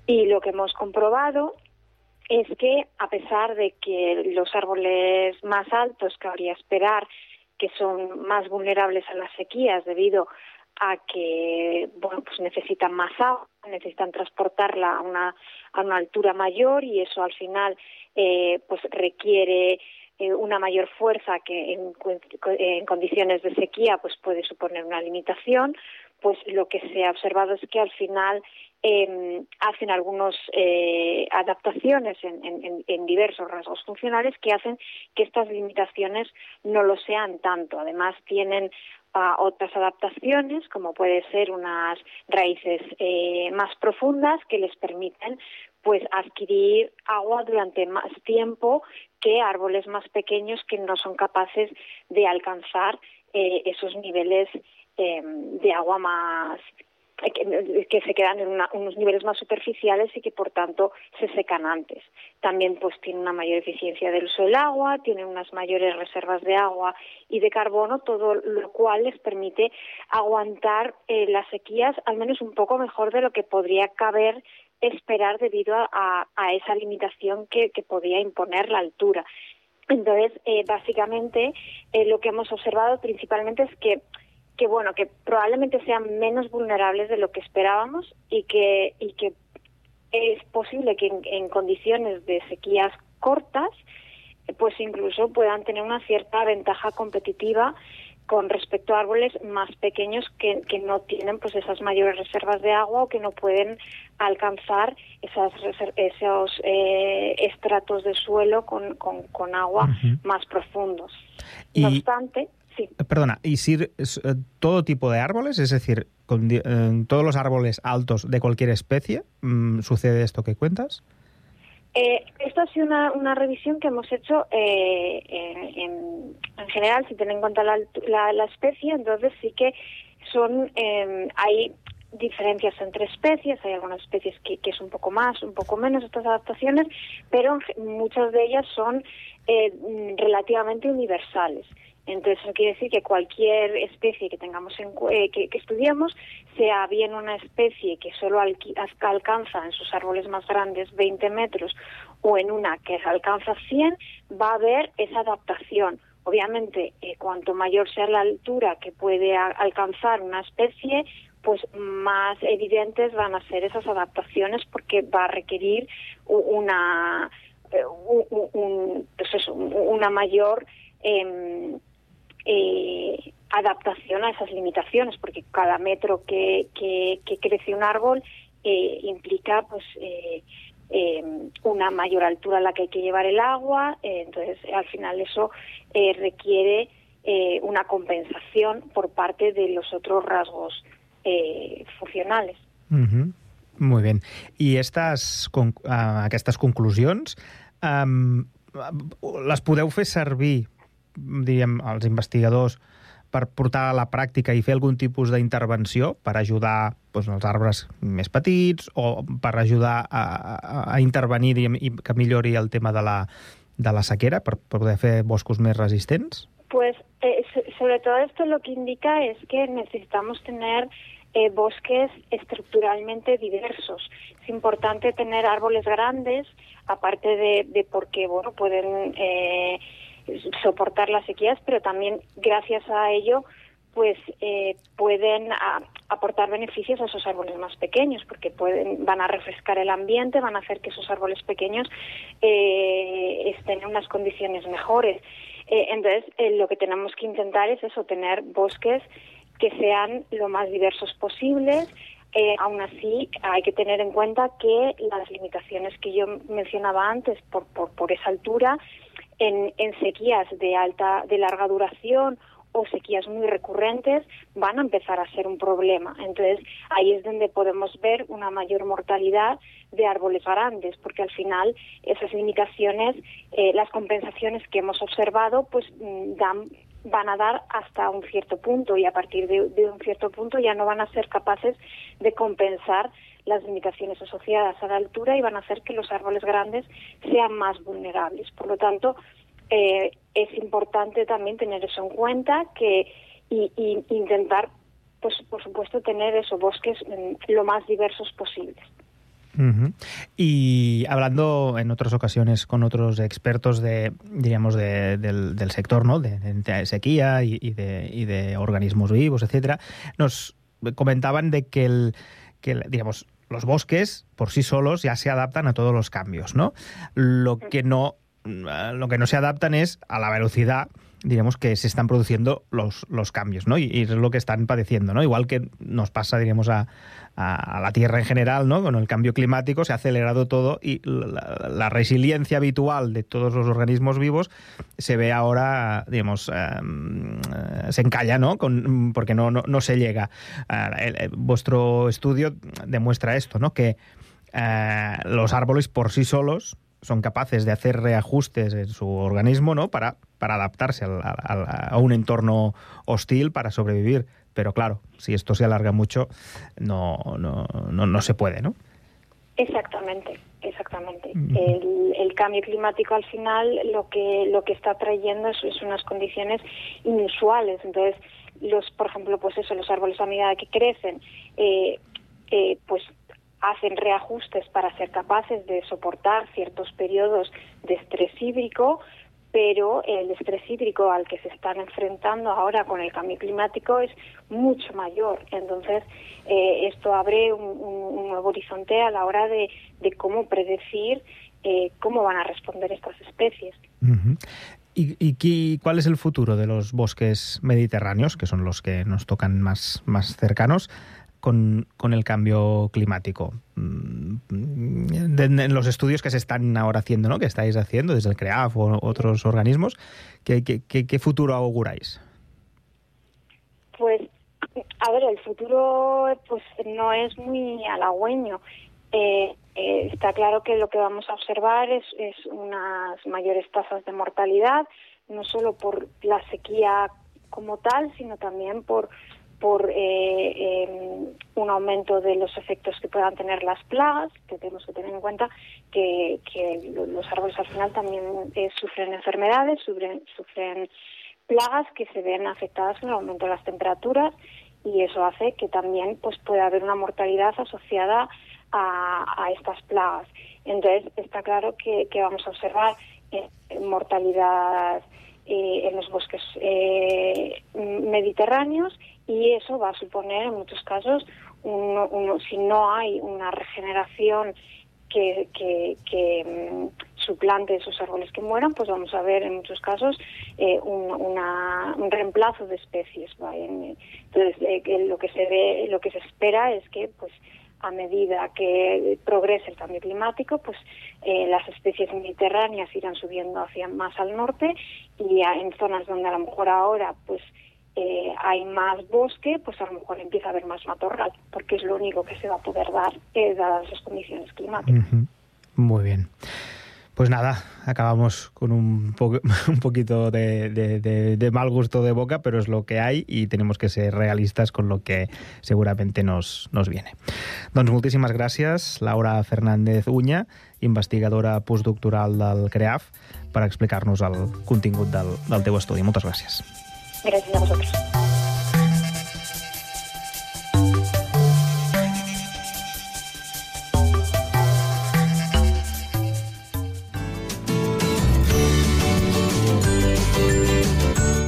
Y lo que hemos comprobado es que a pesar de que los árboles más altos cabría esperar que son más vulnerables a las sequías debido a que bueno pues necesitan más agua, necesitan transportarla a una, a una altura mayor y eso al final eh, pues requiere eh, una mayor fuerza que en, en condiciones de sequía pues puede suponer una limitación, pues lo que se ha observado es que al final eh, hacen algunas adaptaciones en, en- en- en diversos rasgos funcionales que hacen que estas limitaciones no lo sean tanto. Además tienen ah, otras adaptaciones, como puede ser unas raíces eh, más profundas que les permiten pues adquirir agua durante más tiempo que árboles más pequeños que no son capaces de alcanzar eh, esos niveles eh, de agua más que, que se quedan en una- unos niveles más superficiales y que por tanto se secan antes. También pues tiene una mayor eficiencia del uso del agua, tienen unas mayores reservas de agua y de carbono, todo lo cual les permite aguantar eh, las sequías al menos un poco mejor de lo que podría caber esperar debido a esa limitación que, que podía imponer la altura. Entonces, eh, básicamente, eh, lo que hemos observado principalmente es que, que, bueno, que probablemente sean menos vulnerables de lo que esperábamos y que, y que es posible que en, en condiciones de sequías cortas, pues incluso puedan tener una cierta ventaja competitiva con respecto a árboles más pequeños que, que no tienen pues esas mayores reservas de agua o que no pueden alcanzar esas esos eh, estratos de suelo con, con, con agua más profundos. No obstante, sí. Perdona, ¿y si eh, todo tipo de árboles? Es decir, con eh, todos los árboles altos de cualquier especie, mm, ¿sucede esto que cuentas? Eh, esto ha sido una, una revisión que hemos hecho eh, en, en- en general, si tienen en cuenta la, la, la especie, entonces sí que son eh, hay diferencias entre especies, hay algunas especies que, que es un poco más, un poco menos estas adaptaciones, pero muchas de ellas son eh, mm, relativamente universales. Entonces, eso quiere decir que cualquier especie que tengamos en, eh, que, estudiemos, sea bien una especie que solo alcanza en sus árboles más grandes 20 metros o en una que alcanza 100, va a haber esa adaptación. Obviamente, eh, cuanto mayor sea la altura que puede alcanzar una especie, pues más evidentes van a ser esas adaptaciones porque va a requerir una eh, pues una mayor em, eh, adaptación a esas limitaciones, porque cada metro que, que, crece un árbol eh, implica pues eh, eh, una mayor altura a la que hay que llevar el agua, entonces al final eso requiere una compensación por parte de los otros rasgos funcionales. Molt bé. I estas, uh, aquestes conclusions um, les podeu fer servir, diríem, els investigadors per portar a la pràctica i fer algun tipus d'intervenció per ajudar doncs, els arbres més petits o per ajudar a, a, a intervenir diguem, i que millori el tema de la, de la sequera per, per poder fer boscos més resistents? Pues eh, so- sobre todo esto lo que indica es que necesitamos tener eh, bosques estructuralmente diversos. Es importante tener árboles grandes, aparte de, de porque bueno pueden eh, soportar las sequías, pero también gracias a ello pues eh, pueden aportar beneficios a esos árboles más pequeños porque pueden van a refrescar el ambiente van a hacer que esos árboles pequeños eh, estén en unas condiciones mejores. Eh, entonces eh, lo que tenemos que intentar es eso tener bosques que sean lo más diversos posibles. Eh, aún así, hay que tener en cuenta que las limitaciones que yo mencionaba antes por, por esa altura, en, sequías de alta, de larga duración o sequías muy recurrentes van a empezar a ser un problema. Entonces, ahí es donde podemos ver una mayor mortalidad de árboles grandes, porque al final esas limitaciones, eh, las compensaciones que hemos observado, pues mm, dan van a dar hasta un cierto punto y a partir de un cierto punto ya no van a ser capaces de compensar las limitaciones asociadas a la altura y van a hacer que los árboles grandes sean más vulnerables. Por lo tanto, eh, es importante también tener eso en cuenta que y, intentar, pues por supuesto, tener esos bosques mm, lo más diversos posibles. Y hablando en otras ocasiones con otros expertos de, diríamos, de- del, sector, ¿no? De, sequía y, y de, y de organismos vivos, etcétera, nos comentaban de que el, que digamos, los bosques por sí solos ya se adaptan a todos los cambios, ¿no? Lo que no, lo que no se adaptan es a la velocidad diríamos que se están produciendo los, los cambios, ¿no? Y, es lo que están padeciendo, ¿no? Igual que nos pasa, diríamos, a, a- a la Tierra en general, ¿no? Con el cambio climático se ha acelerado todo y la, resiliencia habitual de todos los organismos vivos se ve ahora, digamos, em, eh, se encalla, ¿no? Con, porque no, no, se llega. Ah, vuestro estudio demuestra esto, ¿no? Que eh, los árboles por sí solos son capaces de hacer reajustes en su organismo, ¿no? Para, para adaptarse al- al- a un entorno hostil para sobrevivir. Pero claro, si esto se alarga mucho, no, no, no, no se puede, ¿no? Exactamente, exactamente. El, el cambio climático al final lo que lo que está trayendo es, es unas condiciones inusuales. Entonces, los, por ejemplo, pues eso, los árboles a medida que crecen, eh, eh, pues hacen reajustes para ser capaces de soportar ciertos periodos de estrés hídrico, pero el estrés hídrico al que se están enfrentando ahora con el cambio climático es mucho mayor. Entonces, eh, esto abre un, nuevo horizonte a la hora de, de cómo predecir eh, cómo van a responder estas especies. ¿Y, y cuál es el futuro de los bosques mediterráneos, que son los que nos tocan más, más cercanos, con, con el cambio climático? Mm, en los estudios que se están ahora haciendo, ¿no? que estáis haciendo desde el CREAF o otros organismos, ¿qué, qué- qué- qué futuro auguráis? Pues, a ver, el futuro pues no es muy halagüeño. Eh, eh, está claro que lo que vamos a observar es, es unas mayores tasas de mortalidad, no solo por la sequía como tal, sino también por por eh, eh, un aumento de los efectos que puedan tener las plagas, que tenemos que tener en cuenta que, que lo- los árboles al final también eh, sufren enfermedades, sufren, plagas que se ven afectadas con el aumento de las temperaturas y eso hace que también pues pueda haber una mortalidad asociada a, estas plagas. Entonces está claro que, vamos a observar eh, mortalidad en los bosques mediterráneos y eso va a suponer en muchos casos, uno- uno- si no hay una regeneración que, que, que, mm, suplante esos árboles que mueran, pues vamos a ver en muchos casos eh, un, una- un reemplazo de especies. Entonces, eh, lo que se ve, lo que se espera es que, pues, a medida que progrese el cambio climático, pues eh, las especies mediterráneas irán subiendo hacia más al norte y en zonas donde a lo mejor ahora, pues eh, hay más bosque, pues a lo mejor empieza a haber más matorral, porque es lo único que se va a poder dar eh, dadas las condiciones climáticas. Muy bien. Pues nada, acabamos con un, po- un poquito de, de- de- de mal gusto de boca, pero es lo que hay y tenemos que ser realistas con lo que seguramente nos, nos viene. Doncs moltíssimes gràcies, Laura Fernández Uña, investigadora postdoctoral del CREAF, per explicar-nos el contingut del, del teu estudi. Moltes gràcies. Gracias a vosotros.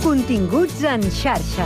Continguts en xarxa.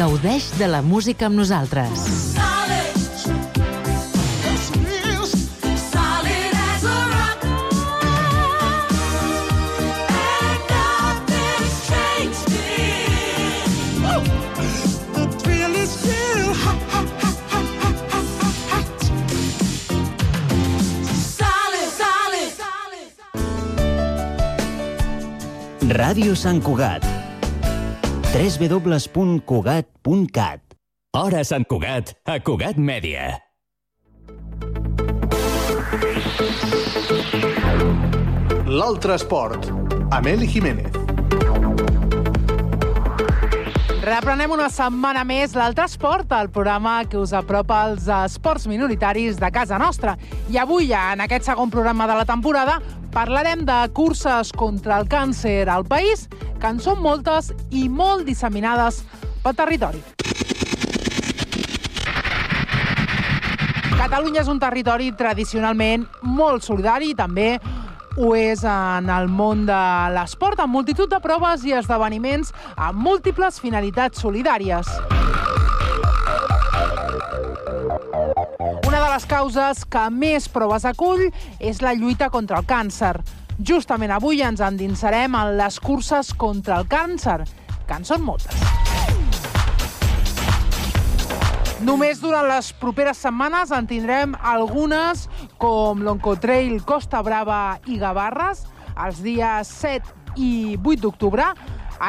Gaudeix de la música amb nosaltres. Ràdio Sant Cugat. www.cugat.cat Hora Sant Cugat, a Cugat Mèdia. L'altre esport, amb Eli Jiménez. Reprenem una setmana més l'Altre Esport, el programa que us apropa als esports minoritaris de casa nostra. I avui, en aquest segon programa de la temporada, parlarem de curses contra el càncer al país, que en són moltes i molt disseminades pel territori. Catalunya és un territori tradicionalment molt solidari i també ho és en el món de l'esport, amb multitud de proves i esdeveniments amb múltiples finalitats solidàries. Una de les causes que més proves acull és la lluita contra el càncer. Justament avui ens endinsarem en les curses contra el càncer, que en són moltes. Només durant les properes setmanes en tindrem algunes com l'Oncotrail Costa Brava i Gavarres, els dies 7 i 8 d'octubre,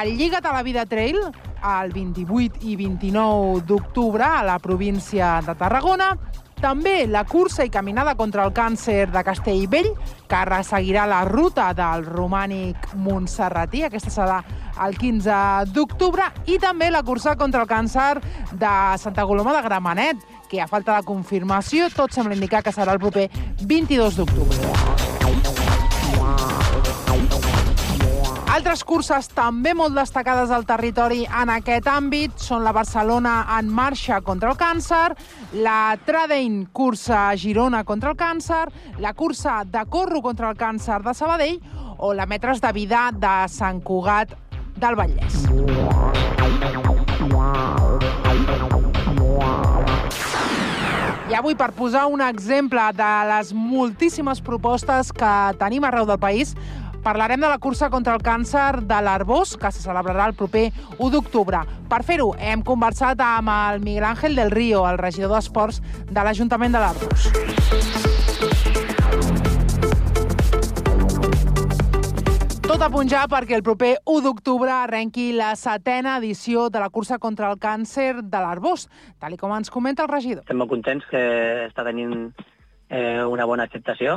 el Lliga't a la Vida Trail, el 28 i 29 d'octubre a la província de Tarragona, també la cursa i caminada contra el càncer de Castellvell, que resseguirà la ruta del romànic Montserratí. Aquesta serà el 15 d'octubre. I també la cursa contra el càncer de Santa Coloma de Gramenet, que a falta de confirmació tot sembla indicar que serà el proper 22 d'octubre. Altres curses també molt destacades al territori en aquest àmbit són la Barcelona en marxa contra el càncer, la Tradein cursa Girona contra el càncer, la cursa de Corro contra el càncer de Sabadell o la Metres de Vida de Sant Cugat del Vallès. I avui, per posar un exemple de les moltíssimes propostes que tenim arreu del país, parlarem de la cursa contra el càncer de l'Arbós, que se celebrarà el proper 1 d'octubre. Per fer-ho, hem conversat amb el Miguel Ángel del Río, el regidor d'Esports de l'Ajuntament de l'Arbós. Tot a punt ja perquè el proper 1 d'octubre arrenqui la setena edició de la cursa contra el càncer de l'Arbós, tal com ens comenta el regidor. Estem molt contents que està tenint eh, una bona acceptació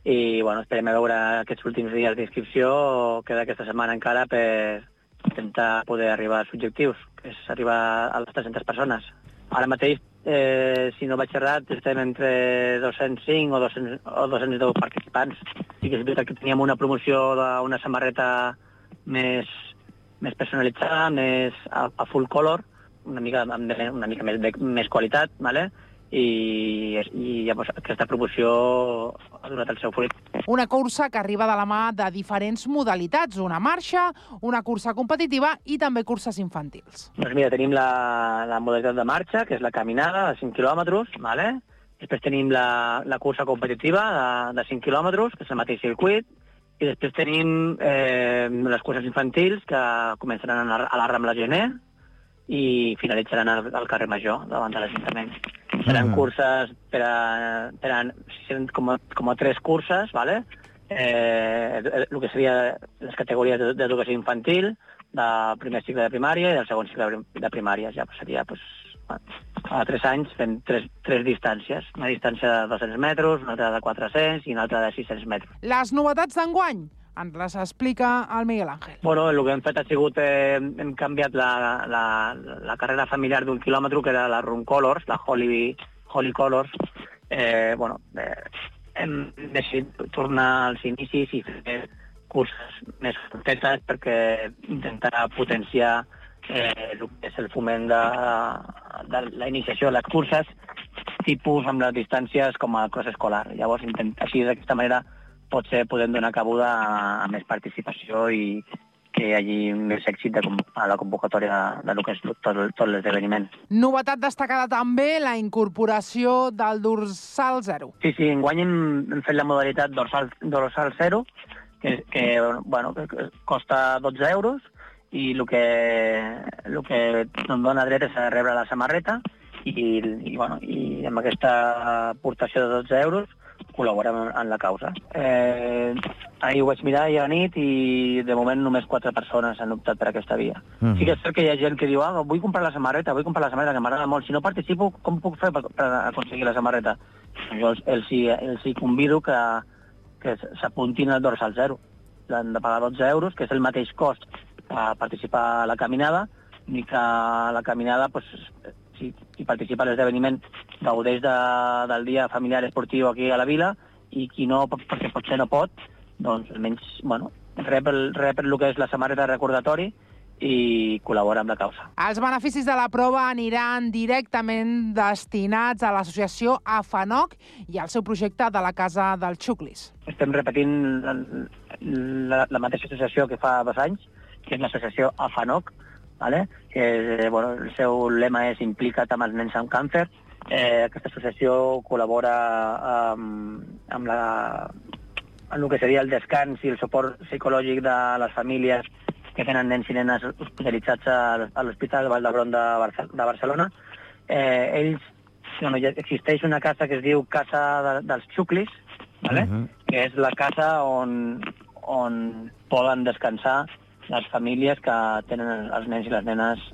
i bueno, esperem a veure aquests últims dies d'inscripció o queda aquesta setmana encara per intentar poder arribar als objectius, que és arribar a les 300 persones. Ara mateix, eh, si no vaig errat, estem entre 205 o, 200, o 210 participants. Sí que és veritat que teníem una promoció d'una samarreta més, més personalitzada, més a, a full color, una mica, una mica més, de, més qualitat, ¿vale? I, i llavors aquesta promoció ha donat el seu fruit. Una cursa que arriba de la mà de diferents modalitats, una marxa, una cursa competitiva i també curses infantils. Doncs mira, tenim la, la modalitat de marxa, que és la caminada de 5 quilòmetres, ¿vale? després tenim la, la cursa competitiva de, de 5 quilòmetres, que és el mateix circuit, i després tenim eh, les curses infantils, que començaran a la, a la Rambla Gener, i finalitzaran al, al carrer Major, davant de l'Ajuntament. Seran Mhm. curses per a, per a com, a, com a tres curses, ¿vale? eh, el, el que seria les categories de- d'educació infantil, del primer cicle de primària i del segon cicle de prim- de primària. Ja seria pues, a tres anys fent tres, tres distàncies. Una distància de 200 metres, una altra de 400 i una altra de 600 metres. Les novetats d'enguany ens les explica el Miguel Ángel. Bueno, el que hem fet ha sigut, eh, hem canviat la, la, la carrera familiar d'un quilòmetre, que era la Run Colors, la Holy, Holy Colors. Eh, bueno, eh, hem decidit tornar als inicis i fer curses més curtetes perquè intentar potenciar eh, el que és el foment de, de la iniciació de les curses tipus amb les distàncies com a cross escolar. Llavors, intent, així d'aquesta manera potser podem donar cabuda a, a més participació i que hi hagi més èxit de, a la convocatòria de, de lo que és tot, tot l'esdeveniment. Novetat destacada també la incorporació del dorsal zero. Sí, sí, enguany hem, hem fet la modalitat dorsal, dorsal 0, que, que, bueno, que costa 12 euros, i el que, el que em dona dret és a rebre la samarreta, i, i, bueno, i amb aquesta aportació de 12 euros col·laborem en, la causa. Eh, ahir ho vaig mirar ahir a la nit i de moment només quatre persones han optat per aquesta via. Mhm. Sí que és cert que hi ha gent que diu ah, vull comprar la samarreta, vull comprar la samarreta, que m'agrada molt. Si no participo, com puc fer per, per aconseguir la samarreta? Jo els, els, hi, els hi convido que, que s'apuntin al dorsal zero. Han de pagar 12 euros, que és el mateix cost a participar a la caminada, ni que la caminada, pues, si, si participa a l'esdeveniment, gaudeix de, del dia familiar esportiu aquí a la vila, i qui no, perquè potser no pot, doncs almenys, bueno, rep el, rep el que és la samarreta recordatori i col·labora amb la causa. Els beneficis de la prova aniran directament destinats a l'associació AFANOC i al seu projecte de la Casa del Xuclis. estem repetint la, la, la mateixa associació que fa dos anys, que és l'associació AFANOC, vale? que bueno, el seu lema és implica't amb els nens amb càncer. Eh, aquesta associació col·labora amb, amb, la, amb el que seria el descans i el suport psicològic de les famílies que tenen nens i nenes hospitalitzats a, l'Hospital Vall d'Hebron de, de Barcelona. Eh, ells, bueno, ja existeix una casa que es diu Casa de, dels Xuclis, vale? que és la casa on, on poden descansar les famílies que tenen els nens i les nenes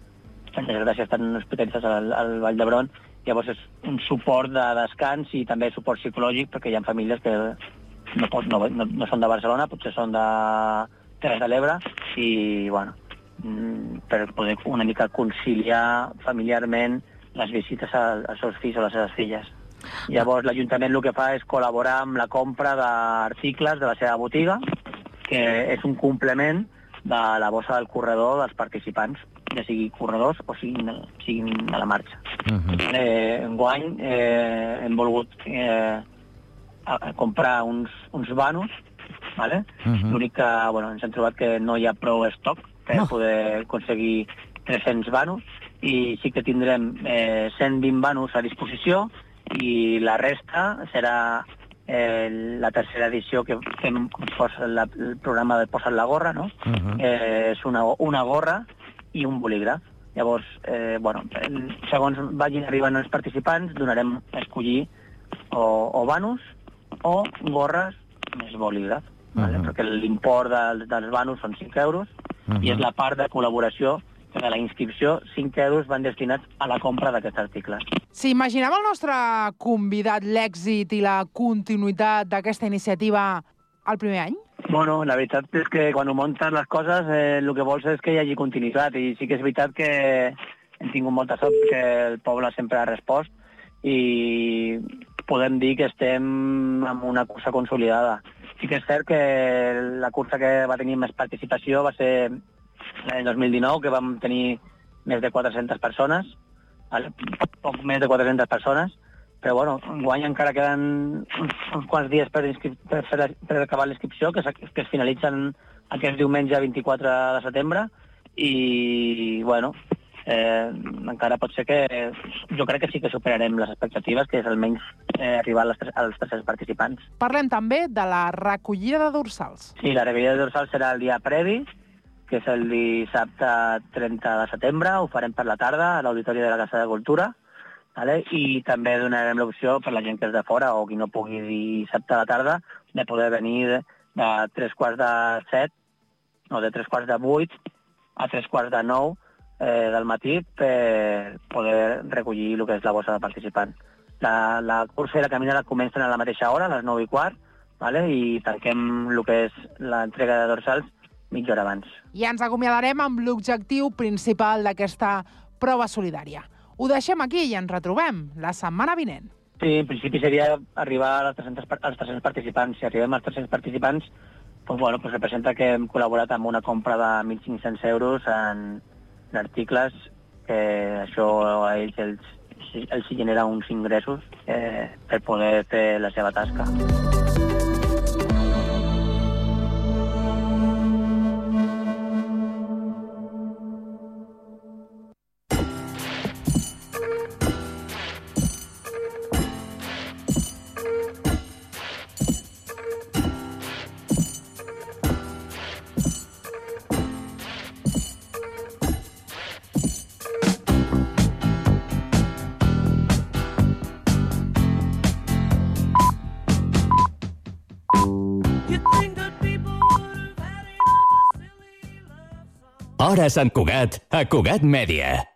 per desgràcia estan hospitalitzats al, al Vall d'Hebron. Llavors és un suport de descans i també suport psicològic perquè hi ha famílies que no, pot, no, no, no són de Barcelona, potser són de Terres de l'Ebre i, bueno, mm, per poder una mica conciliar familiarment les visites als seus fills o les seves filles. Llavors l'Ajuntament el que fa és col·laborar amb la compra d'articles de la seva botiga, que és un complement de la bossa del corredor dels participants, ja sigui corredors o siguin, siguin a la marxa. Eh, enguany eh, hem volgut eh, a, a comprar uns, uns vanos, ¿vale? Mhm. l'únic que bueno, ens hem trobat que no hi ha prou estoc per No. poder aconseguir 300 vanos i sí que tindrem eh, 120 vanos a disposició i la resta serà eh, la tercera edició que fem la, el programa de Posa't la gorra, no? eh, és una, una gorra i un bolígraf. Llavors, eh, bueno, en- segons vagin arribant els participants, donarem a escollir o, o vanos o gorres més bolígraf, vale? perquè l'import del, dels vanos són 5 euros i és la part de col·laboració de la inscripció 5 euros van destinats a la compra d'aquests articles. Si imaginem el nostre convidat l'èxit i la continuïtat d'aquesta iniciativa el primer any? Bueno, la veritat és que quan ho muntes les coses eh, el que vols és que hi hagi continuïtat i sí que és veritat que hem tingut molta sort que el poble sempre ha respost i podem dir que estem amb una cursa consolidada. Sí que és cert que la cursa que va tenir més participació va ser l'any 2019, que vam tenir més de 400 persones, vale? poc més de 400 persones, però bueno, guany encara queden uns, uns quants dies per, per, fer, per acabar l'inscripció, que, es- que es finalitzen aquest diumenge 24 de setembre, i bueno, eh, encara pot ser que jo crec que sí que superarem les expectatives, que és almenys eh, arribar als, tres- als 300 participants. Parlem també de la recollida de dorsals. Sí, la recollida de dorsal serà el dia previ, que és el dissabte 30 de setembre, ho farem per la tarda a l'Auditori de la Casa de Cultura, vale? i també donarem l'opció per la gent que és de fora o qui no pugui dissabte a la tarda de poder venir de, tres quarts de set o de tres quarts de vuit a tres quarts de nou eh, del matí per poder recollir el que és la bossa de participant. La, la cursa i la caminada comencen a la mateixa hora, a les 9 i quart, vale? i tanquem el que és l'entrega de dorsals mitja hora abans. I ens acomiadarem amb l'objectiu principal d'aquesta prova solidària. Ho deixem aquí i ens retrobem la setmana vinent. Sí, en principi seria arribar als 300, par- als 300 participants. Si arribem als 300 participants, doncs, bueno, doncs representa que hem col·laborat amb una compra de 1.500 euros en, en articles, que això a ells els, els genera uns ingressos eh, per poder fer la seva tasca. Hora Sant Cugat, a Cugat Mèdia.